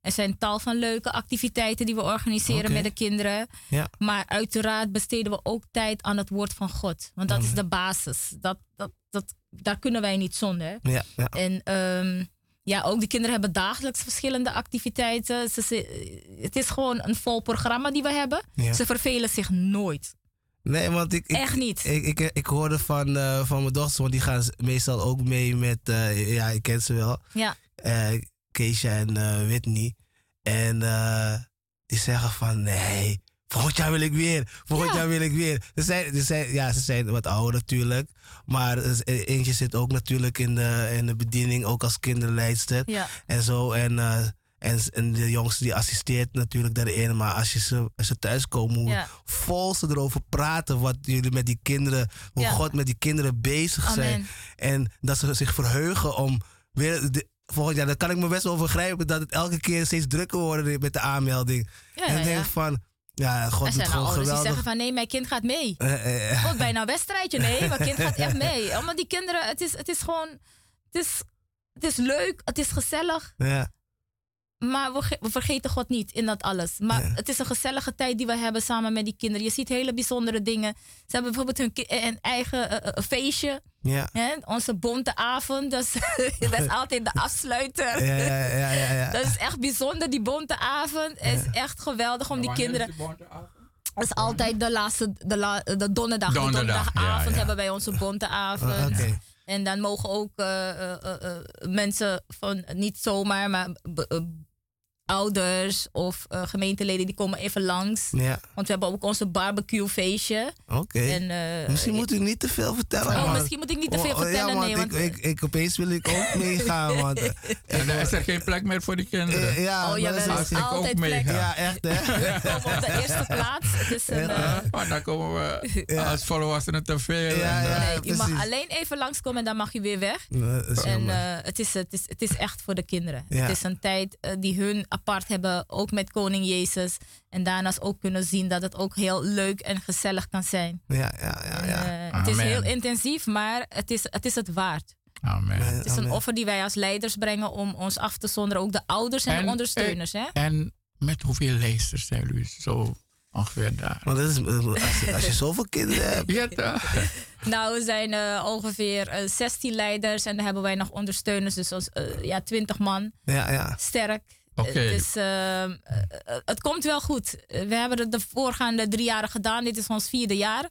Er zijn tal van leuke activiteiten die we organiseren okay. met de kinderen. Ja. Maar uiteraard besteden we ook tijd aan het woord van God. Want dat is de basis. Dat, dat, dat, daar kunnen wij niet zonder. Ja, ja. En um, ja, ook de kinderen hebben dagelijks verschillende activiteiten. Ze, ze, het is gewoon een vol programma die we hebben. Ze vervelen zich nooit. Nee, want ik, ik, Echt niet. Ik, ik, ik hoorde van, uh, van mijn dochters, want die gaan meestal ook mee met, uh, ja, ik ken ze wel. Ja. Uh, Keisha en Whitney. En die zeggen van, nee, volgend jaar wil ik weer. Volgend Ja. jaar wil ik weer. Ze zijn, ze zijn, ja, ze zijn wat ouder natuurlijk. Maar eh, eentje zit ook natuurlijk in de, in de bediening, ook als kinderleidster. Ja. En zo. En, en, en de jongste die assisteert natuurlijk daarin. Maar als, je ze, als ze thuiskomen, hoe Ja. vol ze erover praten. Wat jullie met die kinderen, hoe Ja. God met die kinderen bezig zijn. En dat ze zich verheugen om weer... De, volgend jaar, dan kan ik me best wel begrijpen dat het elke keer steeds drukker wordt met de aanmelding. Ja, en ik denk ja. van, ja, God Er doet zijn ouders die geweldig. zeggen van nee, mijn kind gaat mee. Eh, eh, eh. Wordt bijna een wedstrijdje. Nee, mijn kind gaat echt mee. Omdat die kinderen, het is, het is gewoon, het is, het is leuk, het is gezellig. ja. Maar we, we, vergeten God niet in dat alles. Maar het is een gezellige tijd die we hebben samen met die kinderen. Je ziet hele bijzondere dingen. Ze hebben bijvoorbeeld hun een eigen uh, feestje. Ja. Hè? Onze bonte avond, dat is, dat is altijd de afsluiter. Ja, ja, ja, ja, ja. Dat is echt bijzonder, die bonte avond. Het is echt geweldig om die kinderen... Dat is altijd de laatste, de, la, de donderdag. donderdag donderdagavond hebben wij onze bonte avond. Uh, okay. En dan mogen ook uh, uh, mensen van niet zomaar, maar ouders of uh, gemeenteleden die komen even langs. Ja. Want we hebben ook onze barbecue feestje. Oké. Uh, misschien moet u niet te veel vertellen. Oh, misschien moet ik niet te veel oh, vertellen. Ja, nee, want ik, ik, ik, opeens wil ik ook meegaan. Want, uh, en dan is er geen plek meer voor die kinderen. ja, oh, ja, is als ik ook meega. Ja, echt hè. op de eerste plaats. Is een, maar dan komen we ja. als volwassenen te veel. Ja, ja, nee, je mag alleen even langskomen en dan mag je weer weg. en het, is, het, is, het is echt voor de kinderen. Het is een tijd die hun apart hebben, ook met Koning Jezus. En daarnaast ook kunnen zien dat het ook heel leuk en gezellig kan zijn. Ja, ja, ja. ja. Uh, het is heel intensief, maar het is het, is het waard. Amen. Het is een offer die wij als leiders brengen om ons af te zonderen. Ook de ouders en, de ondersteuners. Hè? En met hoeveel leesters zijn jullie zo ongeveer daar? Want dat is, als, als je zoveel kinderen hebt. Ja, nou, we zijn uh, ongeveer uh, 16 leiders en dan hebben wij nog ondersteuners. Dus als, uh, ja, 20 man. Ja, ja. Sterk. Dus uh, het komt wel goed. We hebben het de voorgaande drie jaren gedaan. Dit is ons vierde jaar.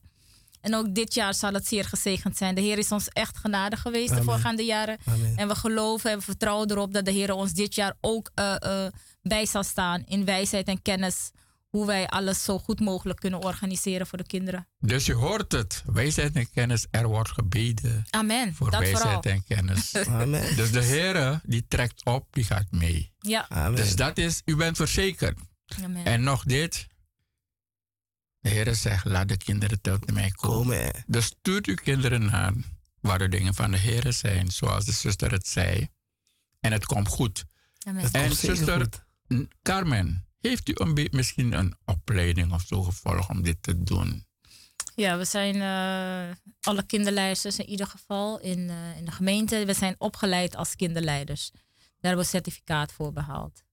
En ook dit jaar zal het zeer gezegend zijn. De Heer is ons echt genadig geweest de voorgaande jaren. En we geloven en we vertrouwen erop dat de Heer ons dit jaar ook uh, uh, bij zal staan in wijsheid en kennis hoe wij alles zo goed mogelijk kunnen organiseren voor de kinderen. Dus je hoort het. Wijsheid en kennis, er wordt gebeden. Amen. Voor dat wijsheid vooral. en kennis. Amen. Dus de Heer die trekt op, die gaat mee. Ja. Amen. Dus dat is, u bent verzekerd. Amen. En nog dit. De Heer zegt, laat de kinderen tot mij komen. Dus stuurt uw kinderen naar waar de dingen van de Heer zijn, zoals de zuster het zei. En het komt goed. Amen. En zuster Carmen, heeft u een misschien een opleiding of zo gevolgd om dit te doen? Ja, we zijn uh, alle kinderleiders in ieder geval in, uh, in de gemeente. We zijn opgeleid als kinderleiders. Daar hebben we certificaat voor behaald.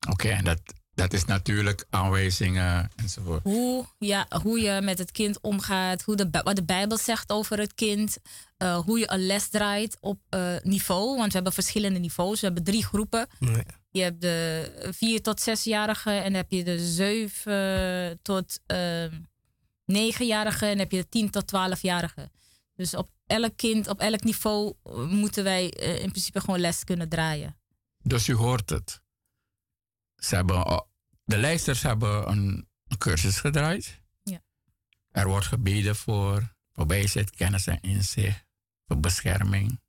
Oké, okay, en dat, dat is natuurlijk aanwijzingen enzovoort. Hoe, ja, hoe je met het kind omgaat, hoe de, wat de Bijbel zegt over het kind, uh, hoe je een les draait op niveau. Want we hebben verschillende niveaus. We hebben drie groepen. Nee. Je hebt de 4 tot 6-jarige en dan heb je de 7 tot uh, 9-jarige en dan heb je de 10 tot 12-jarige. Dus op elk kind, op elk niveau moeten wij uh, in principe gewoon les kunnen draaien. Dus u hoort het. Ze hebben, de lijsters hebben een cursus gedraaid. Ja. Er wordt gebeden voor, voor wijsheid, kennis en inzicht, voor bescherming.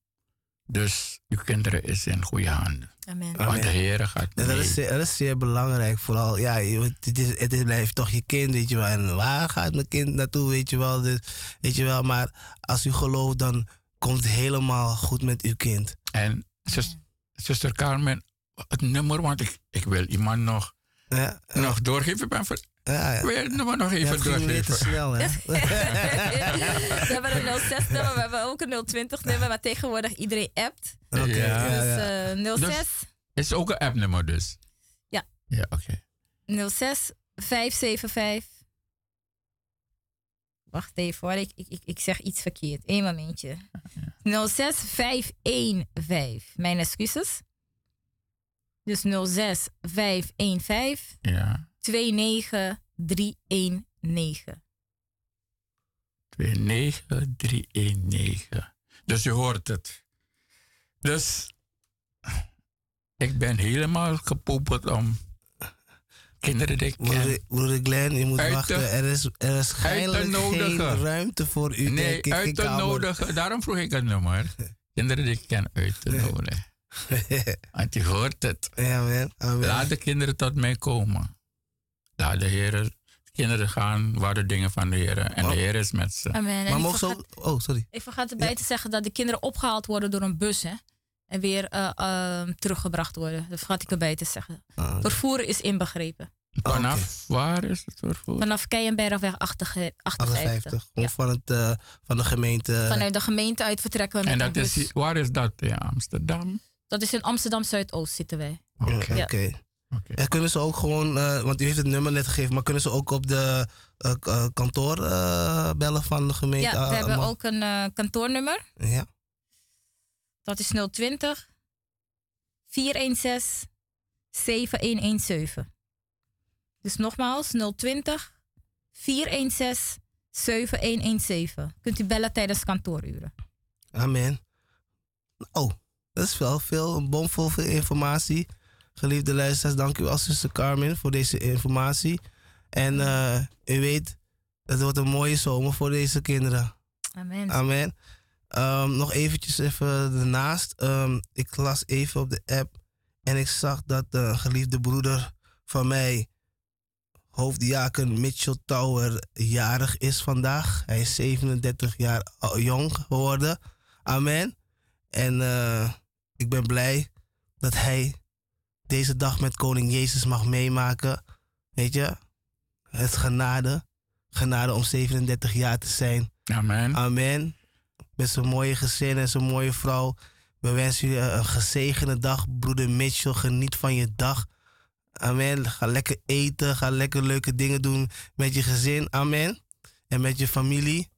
Dus uw kinderen is in goede handen. Amen. Want de Heer gaat mee. Dat is, dat is zeer belangrijk. Vooral, ja, het, is, het blijft toch je kind, weet je wel. En waar gaat mijn kind naartoe, weet je wel. Dus, weet je wel. Maar als u gelooft, dan komt het helemaal goed met uw kind. En zus, zuster Carmen, het nummer, want ik, ik wil iemand nog, ja, nog doorgeven. Ben voor, ja, het nummer nog even ja, doorgeven? te snel, hè? we hebben een 06 nummer, we hebben ook een 020 nummer, maar tegenwoordig iedereen appt. Oké. Okay, ja, dus uh, 06. Dus, is ook een appnummer dus? Ja. Ja, oké. Okay. 06 575. Wacht even hoor, ik, ik, ik zeg iets verkeerd. Eén momentje. Ja. 06 515. Mijn excuses. Dus 06 515. Ja. 29319. 29319. Dus je hoort het. Dus ik ben helemaal gepoepeld om kinderen die ik ken. Broeder Glenn, je moet uit wachten. Te, er is, er is geen ruimte voor u. Nee, denk uit te nodigen. Daarom vroeg ik het nummer. kinderen die ik ken uit te nodigen. Want je hoort het. Amen. Amen. Laat de kinderen tot mij komen. Laat de Heer kinderen gaan waar de dingen van de Heer. En de Heer is met ze. Amen. Maar mocht zo. Oh, sorry. Ik vergat erbij ja. te zeggen dat de kinderen opgehaald worden door een bus. Hè? En weer uh, uh, teruggebracht worden. Dat vergat ik erbij te zeggen. Ah, Vervoer is inbegrepen. Vanaf okay. waar is het vervoer? Vanaf Keienbergweg 58. 58. Ja. Van, het, uh, van de gemeente. Vanuit de gemeente uit vertrekken we met En dat is, waar is dat? In Amsterdam? Dat is in Amsterdam Zuidoost zitten wij. Oké. Ja. Oké. En kunnen ze ook gewoon, eh, want u heeft het nummer net gegeven, maar kunnen ze ook op de eh, eh, kantoor eh, bellen van de gemeente? Ja, we Ah, hebben ook een eh, kantoornummer. Ja, Dat is 020 416 7117. Dus nogmaals 020 416 7117. Kunt u bellen tijdens kantooruren. amen. Oh, dat is wel veel, een bomvol veel informatie. Geliefde luisteraars, dank u wel, zuster Carmen, voor deze informatie. En eh, u weet, het wordt een mooie zomer voor deze kinderen. Amen. Amen. Ehm, nog eventjes even daarnaast. Ehm, ik las even op de app en ik zag dat een geliefde broeder van mij, hoofddiaken Mitchell Tower, jarig is vandaag. Hij is 37 jaar jong geworden. Amen. En eh, ik ben blij dat hij deze dag met Koning Jezus mag meemaken. Weet je, het is genade. Genade om 37 jaar te zijn. Amen. Amen. Met zijn mooie gezin en zijn mooie vrouw. We wensen jullie een gezegende dag, broeder Mitchell. Geniet van je dag. Amen. Ga lekker eten. Ga lekker leuke dingen doen met je gezin. Amen. En met je familie.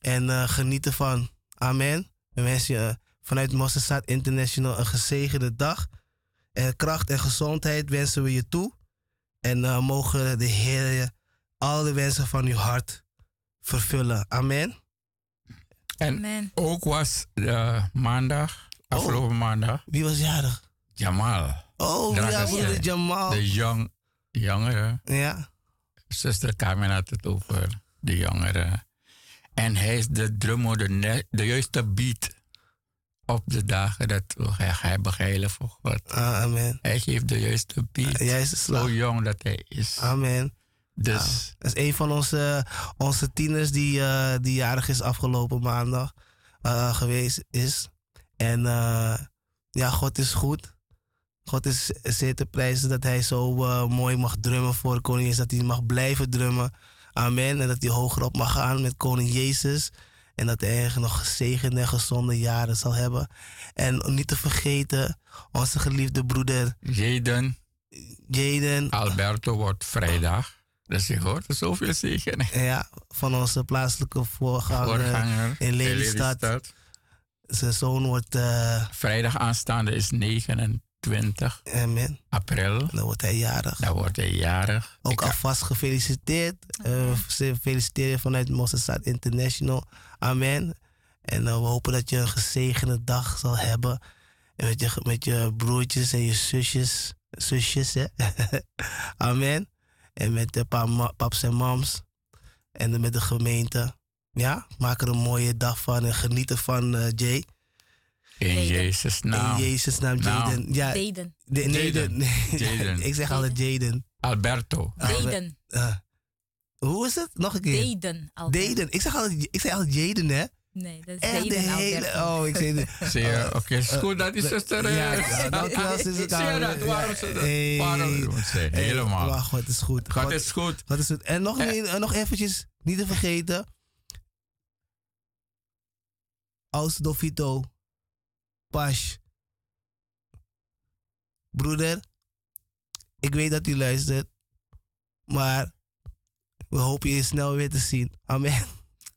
En eh, geniet ervan. Amen. We wensen je eh, vanuit Mosselstad International een gezegende dag. En kracht en gezondheid wensen we je toe. En eh, mogen de Heer je al de wensen van uw hart vervullen. Amen. En Amen. ook was eh, maandag, Oh. afgelopen maandag, Wie was jarig? Jamal. Oh, ja, broeder zei, Jamal. De jong, jongere. Ja. Zuster Carmen had het over de jongere. En hij is de drummer, de, ne- de juiste beat op de dagen dat gaan begeilen voor God. Ah, amen. Hij geeft de juiste beat. Juiste slag. Zo jong dat hij is. Amen. Dus Dat is een van onze, onze tieners die, eh, die jarig is afgelopen maandag eh, geweest is. En eh, ja, God is goed. God is zeer te prijzen dat hij zo mooi mag drummen voor de koning Jezus. Dat hij mag blijven drummen. Amen. En dat hij hoger op mag gaan met koning Jezus. En dat hij nog gezegende en gezonde jaren zal hebben. En om niet te vergeten, onze geliefde broeder Jaden Jaden. Alberto wordt vrijdag. Dus je hoort er zoveel zegen. Ja, van onze plaatselijke voorganger, Voorganger in Lelystad. Zijn zoon wordt, eh Vrijdag aanstaande is 29 amen. april. Dan wordt hij jarig. Dan wordt hij jarig. Ook Ik- alvast gefeliciteerd. Eh ze feliciteren vanuit Mossad International. Amen. En eh, we hopen dat je een gezegende dag zal hebben. En met je, met je broertjes en je zusjes. Zusjes, hè. Amen. En met de pa, ma- paps en mams. En met de gemeente. Ja, maak er een mooie dag van en geniet ervan, eh Jay. in Jaden. Jezus' naam. In Jezus' naam, Nou. Jaden. Ja, Deden. de- nee, Jaden. de- Jaden. ik zeg altijd Jaden. Alberto. Deden. eh, hoe is het? Nog een keer. Deden. Ik zeg altijd, ik zeg altijd Jaden, hè? Nee, dat is Echt de Deden. hele... Oh, ik zeg... Zie je? Oké, is goed dat die zuster... eh, Ja, dankjewel, zuster zie je dat. Waarom ze dat? Waarom ze? Helemaal. Maar God is goed. God is goed. God is goed. En nog, Eh. eh, nog eventjes, niet te vergeten. Aus Dovito. Pash. Broeder, ik weet dat u luistert. Maar we hopen je snel weer te zien. Amen.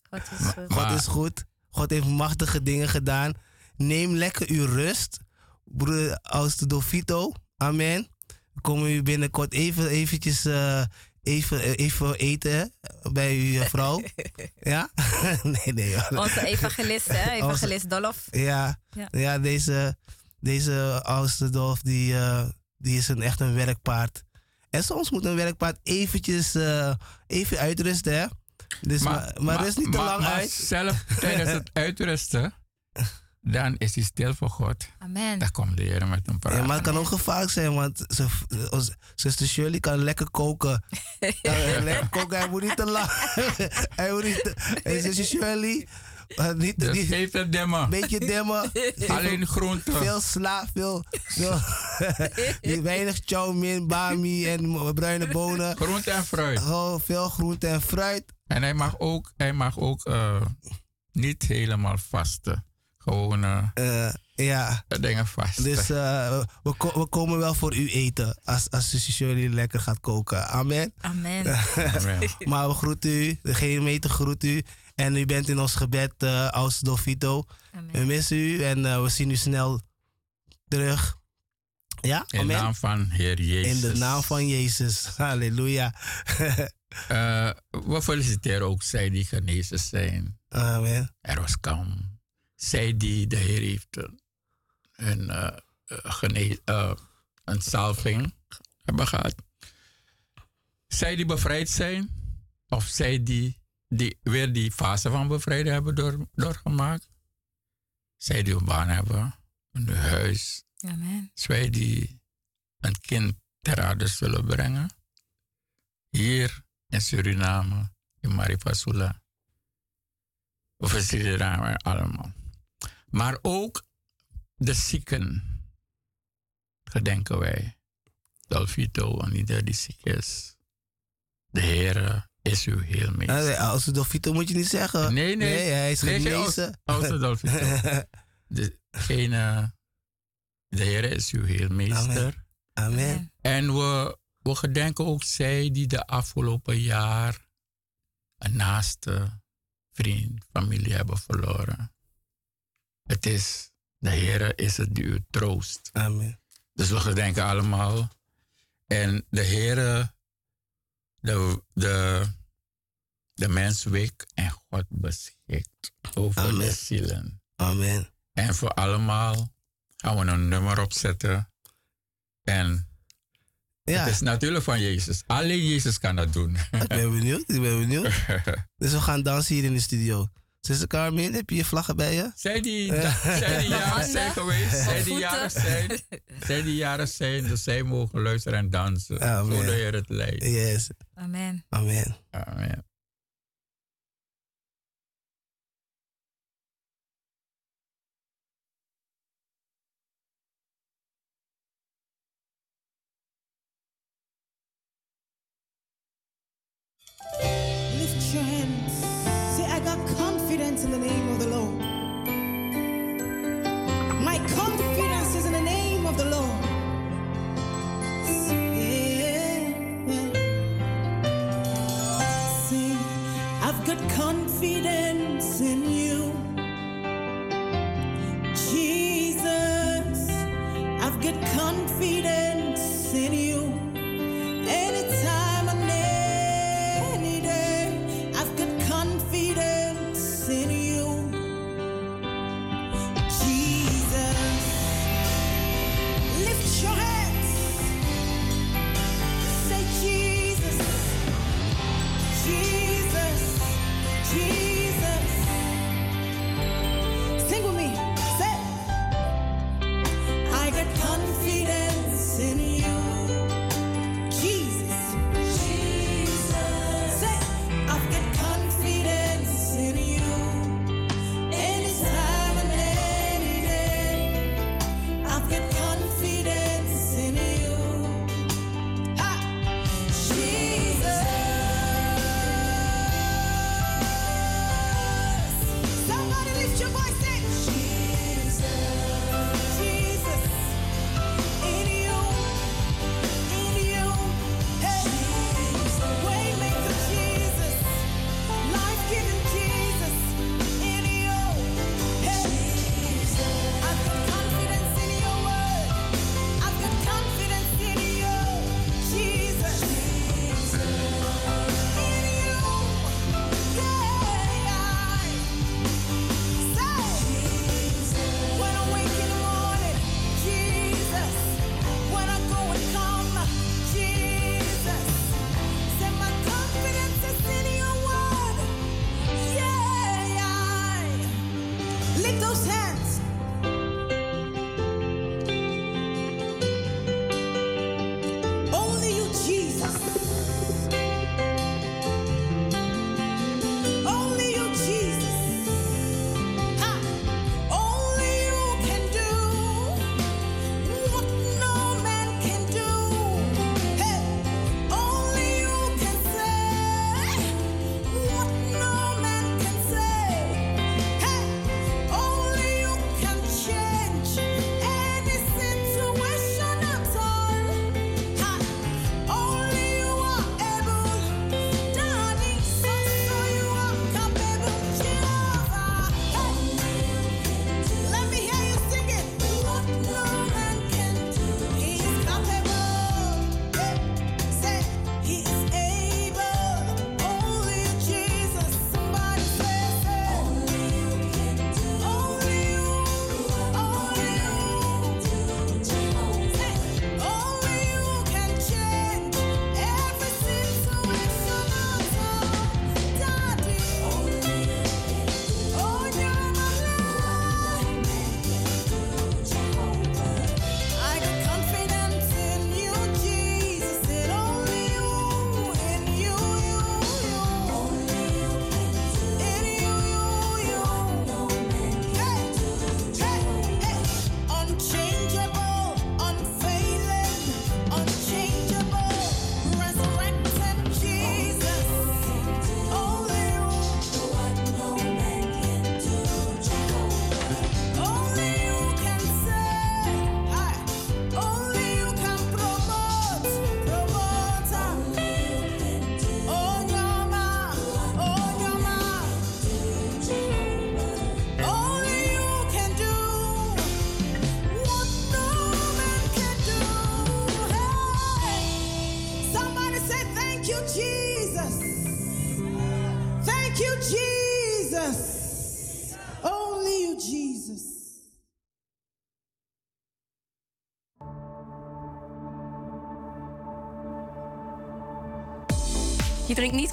God is goed. God Maar- is goed. God heeft machtige dingen gedaan. Neem lekker uw rust. Broeder Ausdovito. Amen. We komen u binnenkort even, eventjes, eh, even, eh, even eten bij uw eh, vrouw. ja? nee, nee. hoor. Onze evangelist, hè? Evangelist Dolph. Ja, Ja. ja. deze, deze die, eh, die is een, echt een werkpaard. En soms moet een werkpaard eventjes eh, even uitrusten, hè? Dus maar, maar, rust niet te lang maar uit. zelf tijdens het uitrusten, dan is hij stil voor God. Amen. Dan komt de Heer met een praat. Ja, maar het kan ook gevaarlijk zijn, want zuster Shirley kan lekker koken. Kan lekker koken, hij moet niet te lang. hij moet niet te... Hey, zuster Shirley, eh, Dus dimmen. een beetje dimmen. Alleen groenten. Veel sla, veel... veel weinig chow mein, bami en bruine bonen. Groente en fruit. Gewoon veel groente en fruit. En hij mag ook, hij mag ook eh, niet helemaal vasten. gewoon uh, ja. dingen vast. Dus we, we komen wel voor u eten als, als jullie lekker gaat koken. Amen. Amen. maar we groeten u, de gemeente groet u. En u bent in ons gebed uh, als Dovito. We missen u en we zien u snel terug. Ja, In de naam van Heer Jezus. In de naam van Jezus. Halleluja. uh, we feliciteren ook zij die genezen zijn. Amen. Er was kalm. Zij die de Heer heeft een, uh, genees, uh, een salving hebben gehad. Zij die bevrijd zijn, of zij die, die weer die fase van bevrijding hebben door, doorgemaakt. Zij die een baan hebben, een huis, Amen. Zij die een kind ter aarde zullen brengen. Hier in Suriname, in Maripasula. We verzileren allemaal. Maar ook de zieken, gedenken wij. Dolfito en ieder die ziek is. De Heer is uw heelmeester. Als Dolfito moet je niet zeggen. Nee, nee. nee hij is genezen. Als, als Dolfito. Degene de Heer is uw heelmeester. Amen. Amen. En we, we gedenken ook zij die de afgelopen jaar een naaste vriend, familie hebben verloren. Het is, de Heer is het die u troost. Amen. Dus we gedenken allemaal. En de Heer, de, de, de mens week en God beschikt over Amen. de zielen. Amen. En voor allemaal gaan we een nummer opzetten. En ja. het is natuurlijk van Jezus. Alleen Jezus kan dat doen. Ik ben benieuwd, ik ben benieuwd. dus we gaan dansen hier in de studio. Zuster Carmen, heb je je vlaggen bij je? Zij die, zij die jaren zijn geweest, zij die jaren zijn, zij die jaren zijn, dus zij mogen luisteren en dansen. Amen. Zo de Heer het leidt. Yes. Amen. Amen. Amen.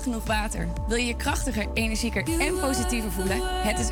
genoeg water. Wil je je krachtiger, energieker en positiever voelen? Het is...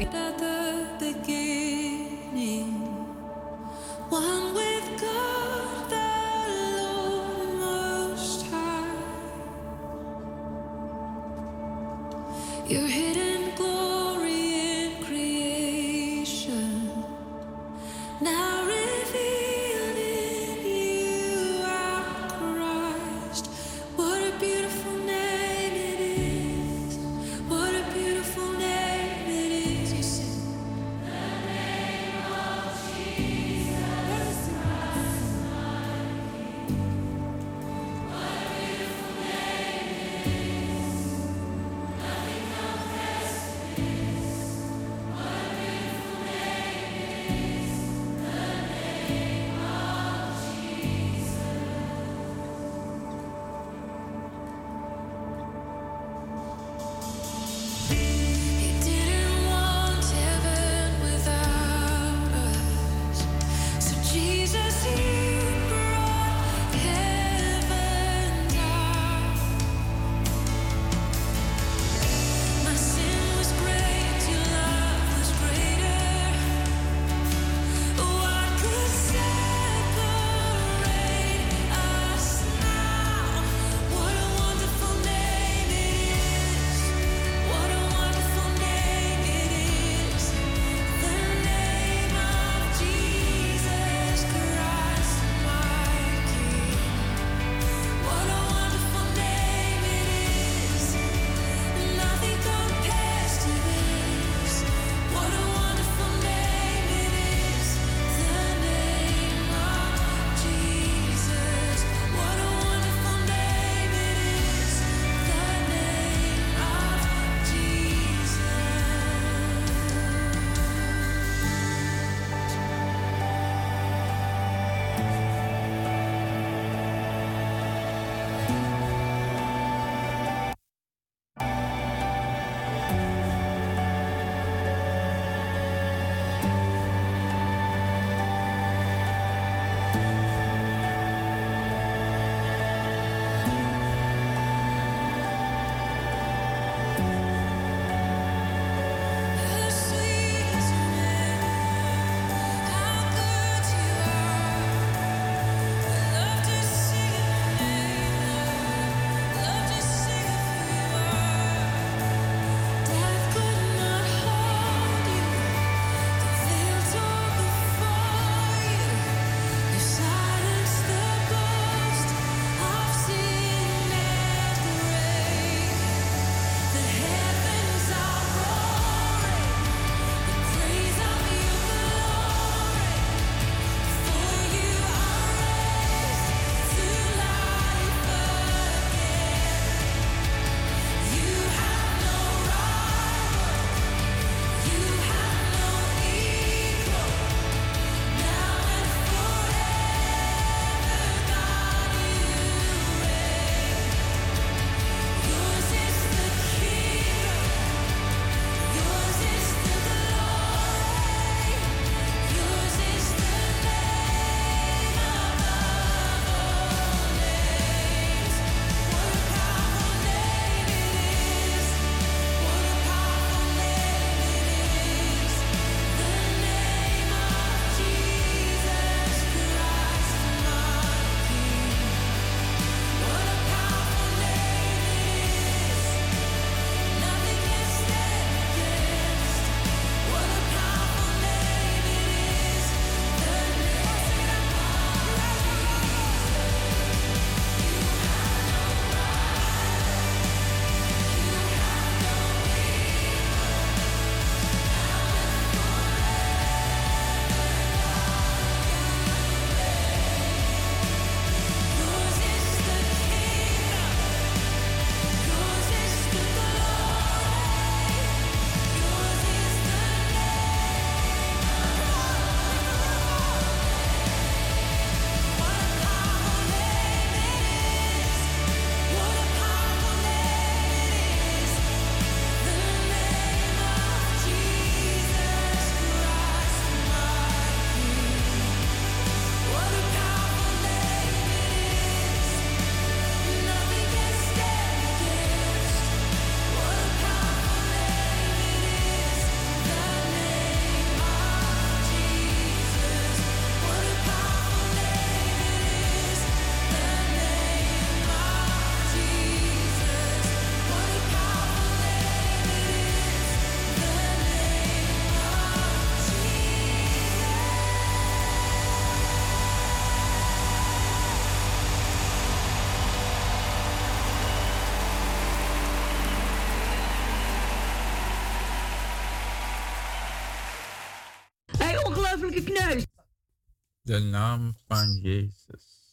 De naam van Jezus.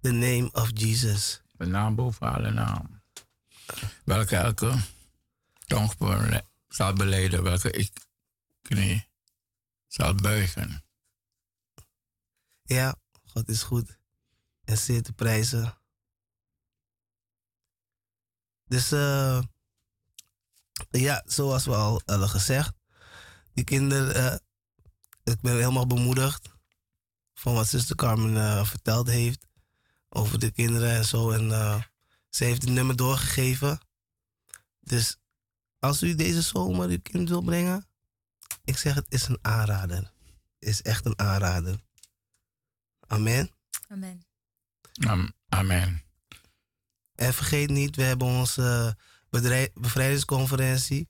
The name of Jesus. De naam boven alle naam. Welke elke tong zal beleiden, welke ik knie zal buigen. Ja, God is goed. En zeer te prijzen. Dus eh, ja, zoals we al hadden gezegd. Die kinderen, eh, ik ben helemaal bemoedigd van wat zuster Carmen eh, verteld heeft over de kinderen en zo. En eh, ze heeft het nummer doorgegeven. Dus als u deze zomer uw kind wil brengen, ik zeg het is een aanrader. Is echt een aanrader. Amen. Amen. Am- Amen. En vergeet niet, we hebben onze bevrijdingsconferentie.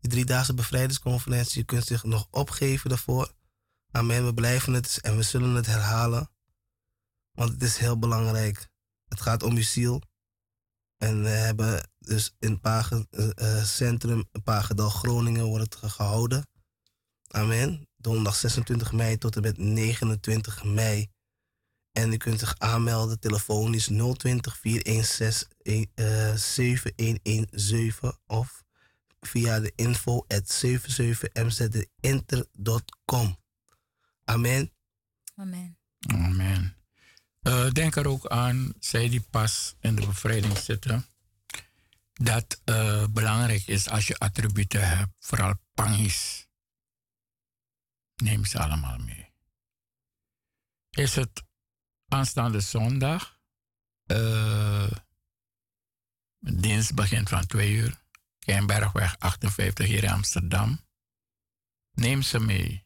Die driedaagse bevrijdingsconferentie. Je kunt zich nog opgeven daarvoor. Amen. We blijven het en we zullen het herhalen. Want het is heel belangrijk. Het gaat om uw ziel. En we hebben dus in Pagen, eh, eh, Centrum Pagendal Groningen wordt het gehouden. Amen. Donderdag 26 mei tot en met 29 mei. En u kunt zich aanmelden. Telefoon is 020 416 eh, 7117 of via de info at 77mzinter.com. Amen. Amen. Amen. Eh, denk er ook aan, zij die pas in de bevrijding zitten, dat eh, belangrijk is als je attributen hebt, vooral pangis. Neem ze allemaal mee. Is het aanstaande zondag, eh, dienst begint van 2 uur, Keienbergweg 58 hier in Amsterdam. Neem ze mee.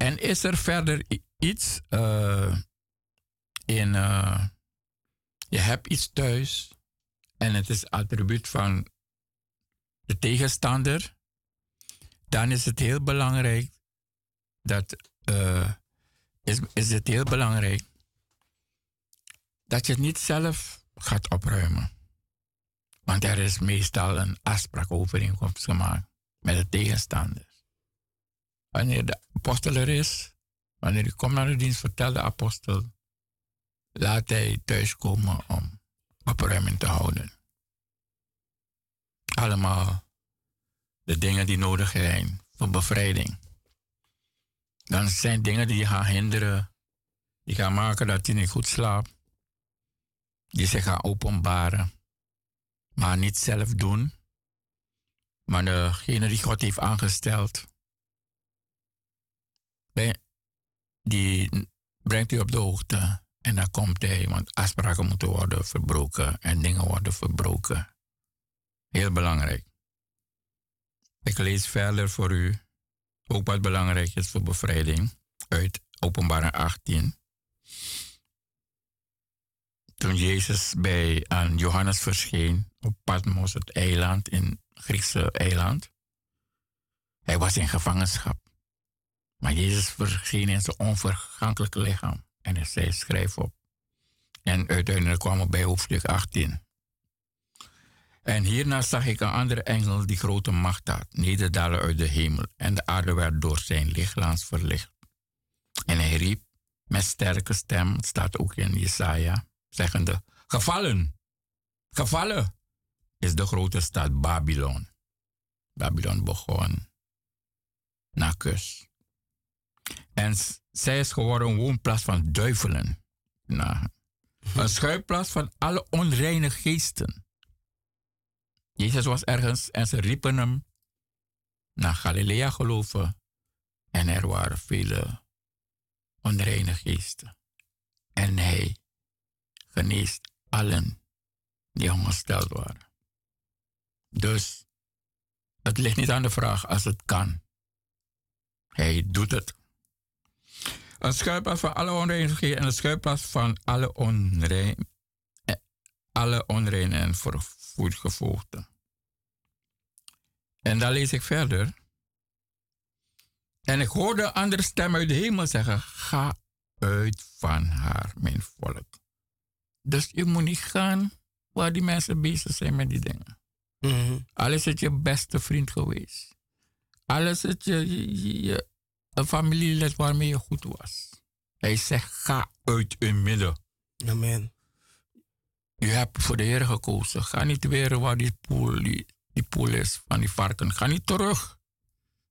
En is er verder iets eh, in. eh, je hebt iets thuis en het is attribuut van de tegenstander, dan is het heel belangrijk dat. eh, is, is het heel belangrijk dat je het niet zelf gaat opruimen. Want er is meestal een afspraak overeenkomst gemaakt met de tegenstander. Wanneer de apostel er is, wanneer hij komt naar de dienst, vertel de apostel, laat hij thuiskomen om opruiming te houden. Allemaal de dingen die nodig zijn voor bevrijding. Dan zijn dingen die je gaan hinderen, die gaan maken dat je niet goed slaapt, die zich gaan openbaren, maar niet zelf doen, maar degene die God heeft aangesteld, die brengt u op de hoogte. En dan komt hij, want afspraken moeten worden verbroken en dingen worden verbroken. Heel belangrijk. Ik lees verder voor u ook wat belangrijk is voor bevrijding uit Openbaring 18. Toen Jezus bij aan Johannes verscheen op Patmos, het eiland in Griekse eiland. Hij was in gevangenschap. Maar Jezus verscheen in zijn onvergankelijke lichaam. En hij zei, schrijf op. En uiteindelijk kwam we bij hoofdstuk 18. En hierna zag ik een andere engel die grote macht had, nederdalen uit de hemel. En de aarde werd door zijn lichtglans verlicht. En hij riep met sterke stem, het staat ook in Jesaja, zeggende, gevallen, gevallen is de grote stad Babylon. Babylon begon na kus. En zij is geworden een woonplaats van duivelen. Nou, een schuilplaats van alle onreine geesten. Jezus was ergens en ze riepen hem naar Galilea geloven. En er waren vele onreine geesten. En hij geneest allen die ongesteld waren. Dus het ligt niet aan de vraag als het kan. Hij doet het. Een schuilplaats van alle onreine geesten en een schuilplaats van alle onrein, eh, alle onreine en vervoedgevoegden. En dan lees ik verder. En ik hoorde een andere stem uit de hemel zeggen: Ga uit van haar, mijn volk. Dus je moet niet gaan waar die mensen bezig zijn met die dingen. Mhm. Al is het je beste vriend geweest. Al is je een familielid waarmee je goed was. Hij zegt, ga uit hun midden. Amen. Je hebt voor de Heer gekozen. Ga niet weer waar die poel, die, die poel is van die varken. Ga niet terug.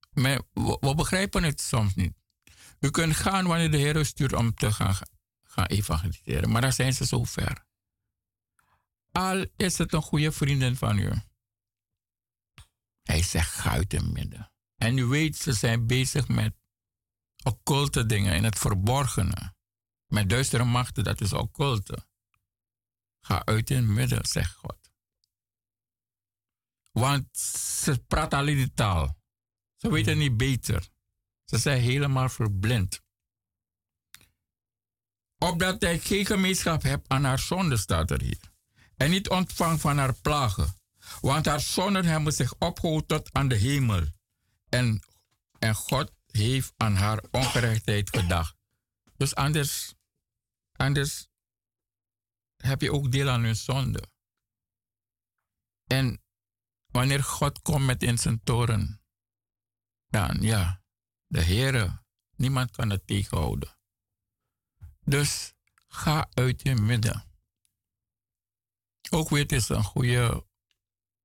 Maar we, we begrijpen het soms niet. U kunt gaan wanneer de Heer u stuurt om te gaan, gaan evangeliseren. Maar dan zijn ze zo ver. Al is het een goede vriendin van u. Hij zegt, ga uit het midden. En u weet, ze zijn bezig met occulte dingen in het verborgene. Met duistere machten, dat is occulte. Ga uit in het midden, zegt God. Want ze praten alleen die taal. Ze weten niet beter. Ze zijn helemaal verblind. Opdat hij geen gemeenschap hebt aan haar zonde, staat er hier. En niet ontvang van haar plagen. Want haar zonden hebben zich opgehouden tot aan de hemel. En, en God heeft aan haar ongerechtheid gedacht. Dus anders, anders heb je ook deel aan hun zonde. En wanneer God komt met in zijn toren, dan ja, de Heere, niemand kan het tegenhouden. Dus ga uit je midden. Ook weet is een goede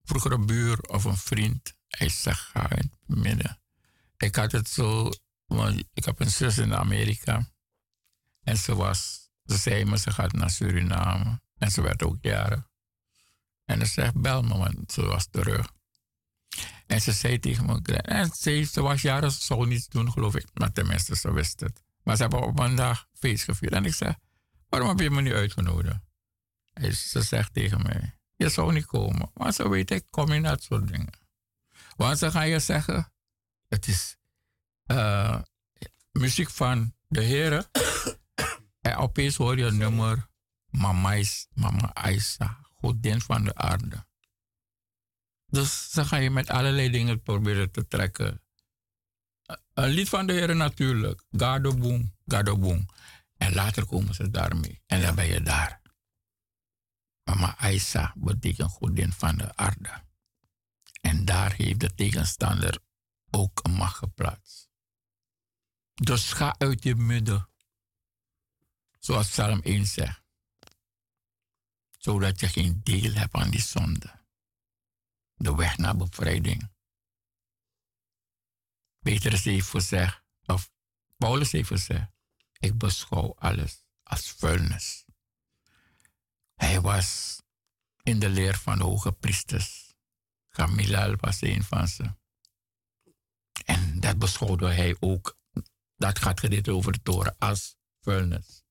vroegere buur of een vriend. Hij zegt ga uit je midden. Ik had het zo, want ik heb een zus in Amerika. En ze was, ze zei me, ze gaat naar Suriname. En ze werd ook jaren. En ze zegt, bel me, want ze was terug. En ze zei tegen me, en ze, ze was jaren, ze zou niets doen, geloof ik. Maar tenminste, ze wist het. Maar ze hebben op een dag feest gevierd. En ik zei, waarom heb je me niet uitgenodigd? En ze zegt tegen mij, je zou niet komen. Maar ze weet, ik kom in dat soort dingen. Want ze gaan je zeggen, het is uh, muziek van de heren. en opeens hoor je nummer, Mama, Mama godin van de aarde. Dus dan ga je met allerlei dingen proberen te trekken. Een lied van de heren natuurlijk. Gado boom, gado boom. En later komen ze daarmee. En dan ben je daar. Mama Aisa betekent godin van de aarde. En daar heeft de tegenstander ook macht geplaatst. Dus ga uit je midden. Zoals Psalm 1 zegt. Zodat je geen deel hebt aan die zonde. De weg naar bevrijding. Petrus heeft gezegd, of Paulus heeft gezegd, ik beschouw alles als vuilnis. Hij was in de leer van de hoge priesters. Gamilal was een van ze. En dat beschouwde hij ook, dat gaat gedit over de toren, als vuilnis.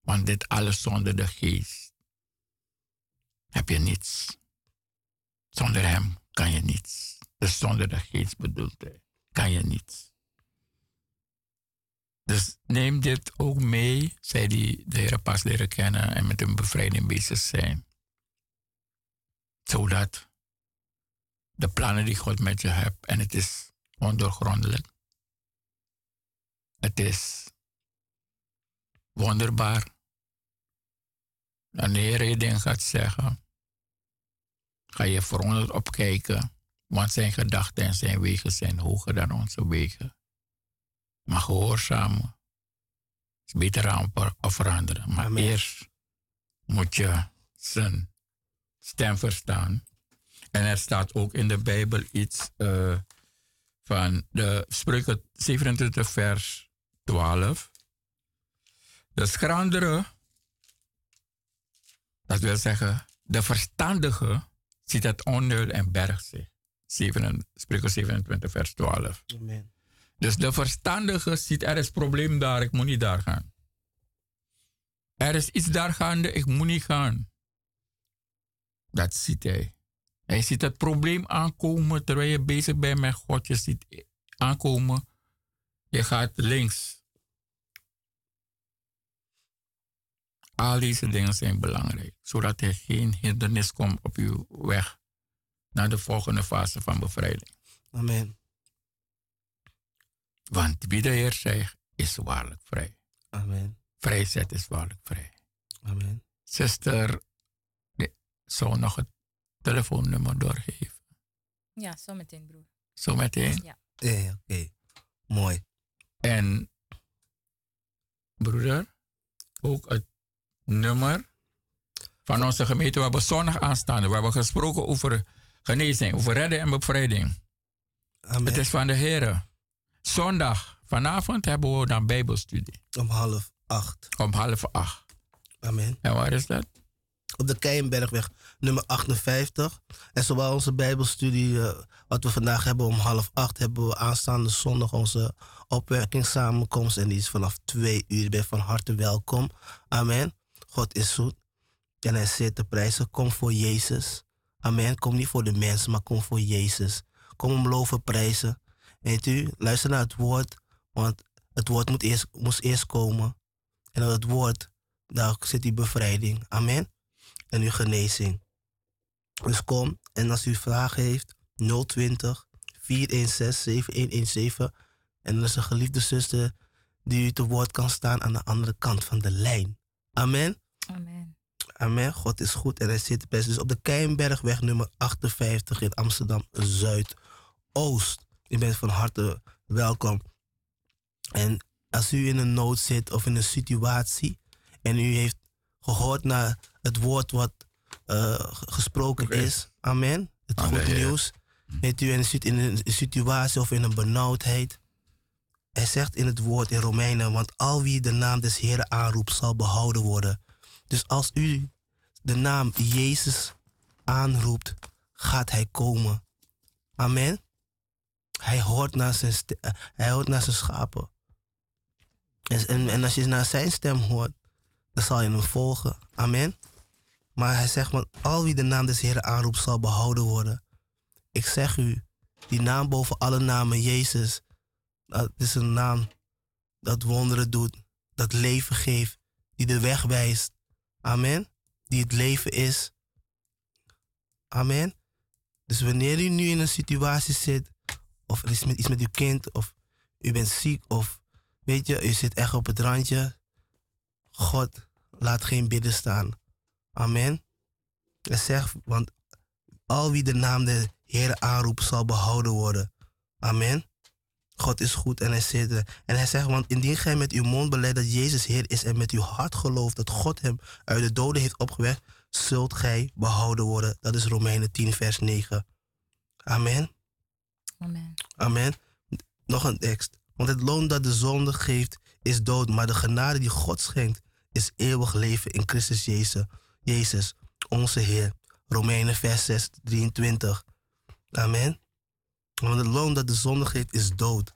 Want dit alles zonder de geest heb je niets. Zonder hem kan je niets. Dus zonder de geest bedoelt hij, kan je niets. Dus neem dit ook mee, zij die de Heer pas leren kennen en met hun bevrijding bezig zijn. Zodat de plannen die God met je hebt, en het is ondoorgrondelijk. Het is wonderbaar. Wanneer je dingen gaat zeggen, ga je verwonderd opkijken, want zijn gedachten en zijn wegen zijn hoger dan onze wegen. Maar gehoorzamen is beter aan of veranderen. Maar Amen. eerst moet je zijn stem verstaan. En er staat ook in de Bijbel iets uh, van de Spreuken 27 vers 12. De schrandere, dat wil zeggen, de verstandige ziet het onheil en bergt zich. 7, Spreuken 27 vers 12. Amen. Dus de verstandige ziet er is probleem daar, ik moet niet daar gaan. Er is iets daar gaande, ik moet niet gaan. Dat ziet hij. Hij ziet het probleem aankomen terwijl je bezig bent met God. Je ziet aankomen. Je gaat links. Al deze dingen zijn belangrijk, zodat er geen hindernis komt op uw weg naar de volgende fase van bevrijding. Amen. Want wie de Heer zegt, is waarlijk vrij. Amen. Vrijzet is waarlijk vrij. Amen. Zuster, zou nog het telefoonnummer doorgeven? Ja, zometeen, broer. Zometeen? Ja. Ja, oké. Okay. Mooi. En broeder, ook het nummer van onze gemeente. We hebben zondag aanstaande. We hebben gesproken over genezing, over redden en bevrijding. Amen. Het is van de Heer. Zondag, vanavond hebben we dan Bijbelstudie. Om half acht. Om half acht. Amen. En waar is dat? Op de Keienbergweg nummer 58. En zowel onze Bijbelstudie, eh, wat we vandaag hebben om half acht, hebben we aanstaande zondag onze opwerkingssamenkomst. En die is vanaf twee uur. Bent van harte welkom. Amen. God is zoet. En hij zit te prijzen. Kom voor Jezus. Amen. Kom niet voor de mensen, maar kom voor Jezus. Kom om loven prijzen. Weet u, luister naar het woord. Want het woord moet eerst, moest eerst komen. En door het woord, daar zit die bevrijding. Amen. En uw genezing. Dus kom. En als u vragen heeft, 020 416 7117. En er is een geliefde zuster die u te woord kan staan aan de andere kant van de lijn. Amen. Amen. Amen. God is goed en hij zit best. Dus op de Keienbergweg nummer 58 in Amsterdam Zuidoost. U bent van harte welkom. En als u in een nood zit of in een situatie en u heeft gehoord naar het woord wat eh, gesproken is, amen. Het Amen, goede nieuws. Weet u, en zit in een situatie of in een benauwdheid. Hij zegt in het woord in Romeinen, want al wie de naam des Heren aanroept zal behouden worden. Dus als u de naam Jezus aanroept, gaat hij komen. Amen. Hij hoort naar zijn, eh, hij hoort naar zijn schapen. En, en, en als je naar zijn stem hoort, dan zal je hem volgen. Amen. Maar hij zegt, want al wie de naam des Heren aanroept, zal behouden worden. Ik zeg u, die naam boven alle namen, Jezus, dat is een naam dat wonderen doet, dat leven geeft, die de weg wijst. Amen. Die het leven is. Amen. Dus wanneer u nu in een situatie zit, of er is iets met uw kind, of u bent ziek, of weet je, u zit echt op het randje, God laat geen bidden staan. Amen. Hij zegt, want al wie de naam de Heer aanroept, zal behouden worden. Amen. God is goed en hij zit er. En hij zegt, want indien gij met uw mond beleidt dat Jezus Heer is en met uw hart gelooft dat God hem uit de doden heeft opgewekt, zult gij behouden worden. Dat is Romeinen 10, vers 9. Amen. Amen. Amen. Nog een tekst. Want het loon dat de zonde geeft is dood, maar de genade die God schenkt is eeuwig leven in Christus Jezus, Jezus onze Heer. Romeinen vers 6, 23. Amen. Want het loon dat de zonde geeft is dood.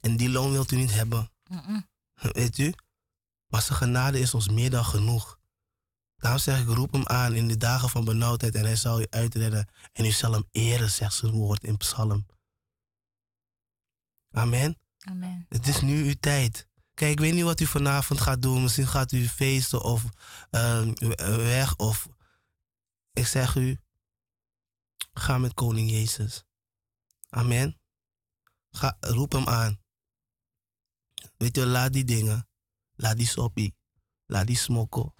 En die loon wilt u niet hebben. Mm-mm. Weet u? Maar zijn genade is ons meer dan genoeg. Daarom zeg ik, roep hem aan in de dagen van benauwdheid en hij zal u uitredden. En u zal hem eren, zegt zijn woord in Psalm. Amen. Amen. Het is nu uw tijd. Kijk, ik weet niet wat u vanavond gaat doen. Misschien gaat u feesten of ehm, weg. Of ik zeg u, ga met koning Jezus. Amen. Ga, roep hem aan. Weet je, laat die dingen. Laat die soppie. Laat die smokkel.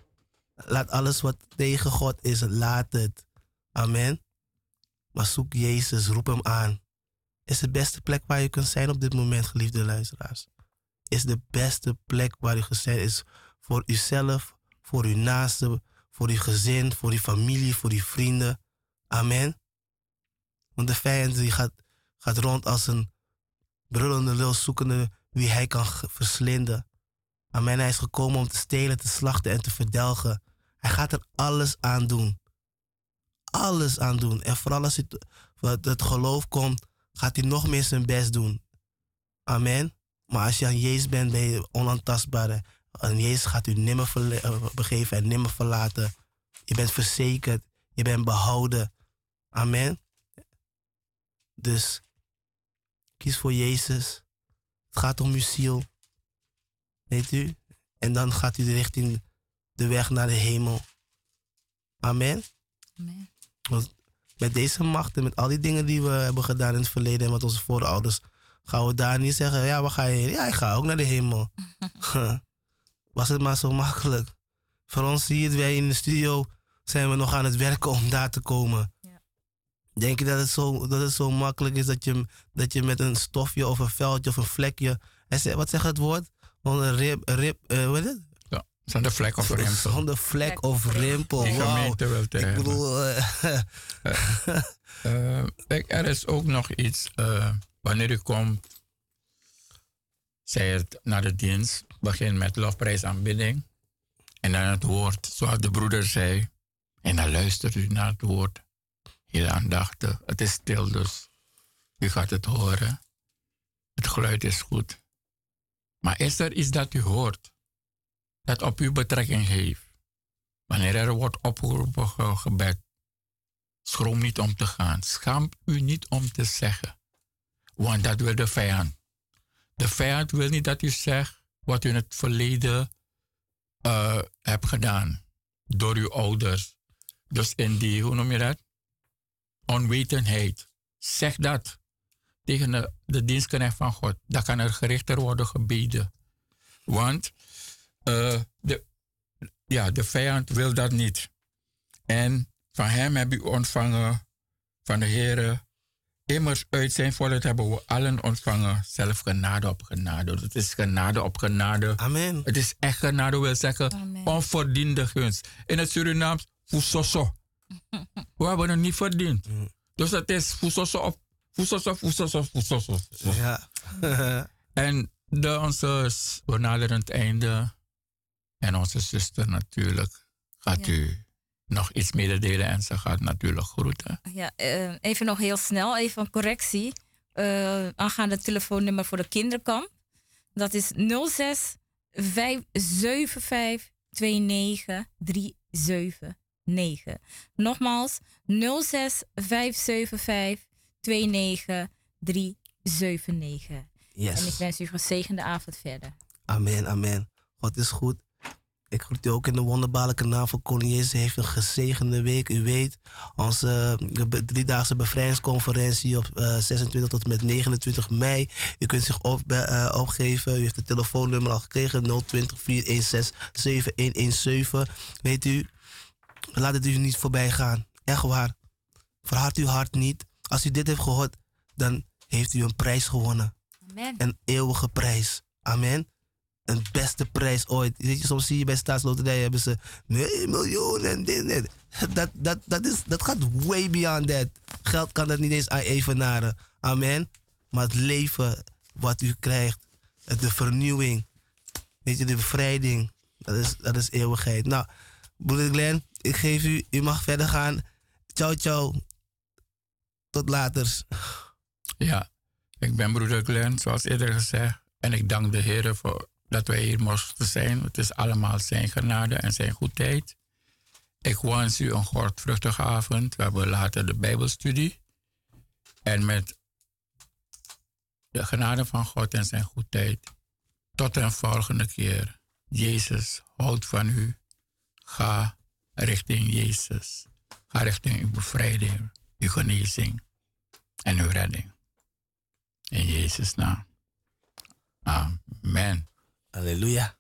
Laat alles wat tegen God is, laat het. Amen. Maar zoek Jezus, roep hem aan. Is de beste plek waar je kunt zijn op dit moment, geliefde luisteraars. Is de beste plek waar u zijn. Is voor uzelf, voor uw naasten, voor uw gezin, voor uw familie, voor uw vrienden. Amen. Want de vijand die gaat, gaat rond als een brullende lul zoekende wie hij kan verslinden. Amen. Hij is gekomen om te stelen, te slachten en te verdelgen. Hij gaat er alles aan doen. Alles aan doen. En vooral als het, het geloof komt, gaat hij nog meer zijn best doen. Amen. Maar als je aan Jezus bent, ben je onaantastbaar. En Jezus gaat u nimmer eh, begeven en nimmer verlaten. Je bent verzekerd. Je bent behouden. Amen. Dus kies voor Jezus. Het gaat om uw ziel. Weet u? En dan gaat u richting de weg naar de hemel. Amen. Amen. Want met deze macht en met al die dingen die we hebben gedaan in het verleden en met onze voorouders, gaan we daar niet zeggen, ja, waar ga je heen? Ja, ik ga ook naar de hemel. Was het maar zo makkelijk. Voor ons hier, wij in de studio, zijn we nog aan het werken om daar te komen. Ja. Denk je dat het zo, dat het zo makkelijk is dat je, dat je met een stofje of een veldje of een vlekje. Wat zegt het woord? Een rib, rib uh, wat is het? Ja, zonder vlek of rimpel. Zonder vlek of rimpel. Die wow. gemeente wil te Ik bedoel, uh, Uh, kijk, er is ook nog iets. Wanneer u komt, zij het naar de dienst, begin met lofprijsaanbidding. En dan het woord, zoals de broeder zei. En dan luistert u naar het woord. Heel aandachtig. Het is stil, dus u gaat het horen. Het geluid is goed. Maar is er iets dat u hoort, dat op u betrekking heeft? Wanneer er wordt opgeroepen gebed, schroom niet om te gaan. Schaam u niet om te zeggen. Want dat wil de vijand. De vijand wil niet dat u zegt wat u in het verleden uh, hebt gedaan. Door uw ouders. Dus in die, hoe noem je dat? Onwetendheid. Zeg dat tegen de, dienstknecht van God. Dan kan er gerichter worden gebeden. Want uh, de, ja, de vijand wil dat niet. En van hem heb u ontvangen, van de Heer. Immers uit zijn volheid hebben we allen ontvangen. Zelf genade op genade. Het is genade op genade. Amen. Het is echt genade, wil zeggen Amen. onverdiende gunst. In het Surinaams, fusoso. We hebben het niet verdiend. Dus het is fusoso op fusoso, fusoso, fusoso. Ja. en de, onze, we naderen het einde. En onze zuster natuurlijk gaat Ja. u nog iets mededelen en ze gaat natuurlijk groeten. Ja, eh, even nog heel snel, even een correctie. eh aangaande het telefoonnummer voor de kinderkamp. Dat is 06 575 29 379. Nogmaals, 06 575 29 379. Yes. En ik wens u een gezegende avond verder. Amen, amen. God is goed. Ik groet u ook in de wonderbaarlijke naam van Koning Jezus. Heeft een gezegende week. U weet, onze uh, driedaagse bevrijdingsconferentie op uh, 26 tot en met 29 mei. U kunt zich op, uh, opgeven. U heeft het telefoonnummer al gekregen. 020 416 7117. Weet u, laat het u niet voorbij gaan. Echt waar. Verhard uw hart niet. Als u dit heeft gehoord, dan heeft u een prijs gewonnen. Amen. Een eeuwige prijs. Amen. Een beste prijs ooit. Weet je, soms zie je bij staatsloterij hebben ze nee, miljoen en dit en. Dat, dat, dat, is, dat gaat way beyond that. Geld kan dat niet eens aan evenaren. Amen. Maar het leven wat u krijgt, de vernieuwing, weet je, de bevrijding, dat is, dat is eeuwigheid. Nou, broeder Glenn, ik geef u, u mag verder gaan. Ciao, ciao. Tot later. Ja, ik ben broeder Glenn, zoals eerder gezegd. En ik dank de Heer voor dat wij hier mochten zijn. Het is allemaal zijn genade en zijn goedheid. Ik wens u een godvruchtige avond. We hebben later de Bijbelstudie. En met de genade van God en zijn goedheid. Tot een volgende keer. Jezus houdt van u. Ga richting Jezus. Ga richting uw bevrijding, uw genezing en uw redding. In Jezus' naam. Amen. Halleluja.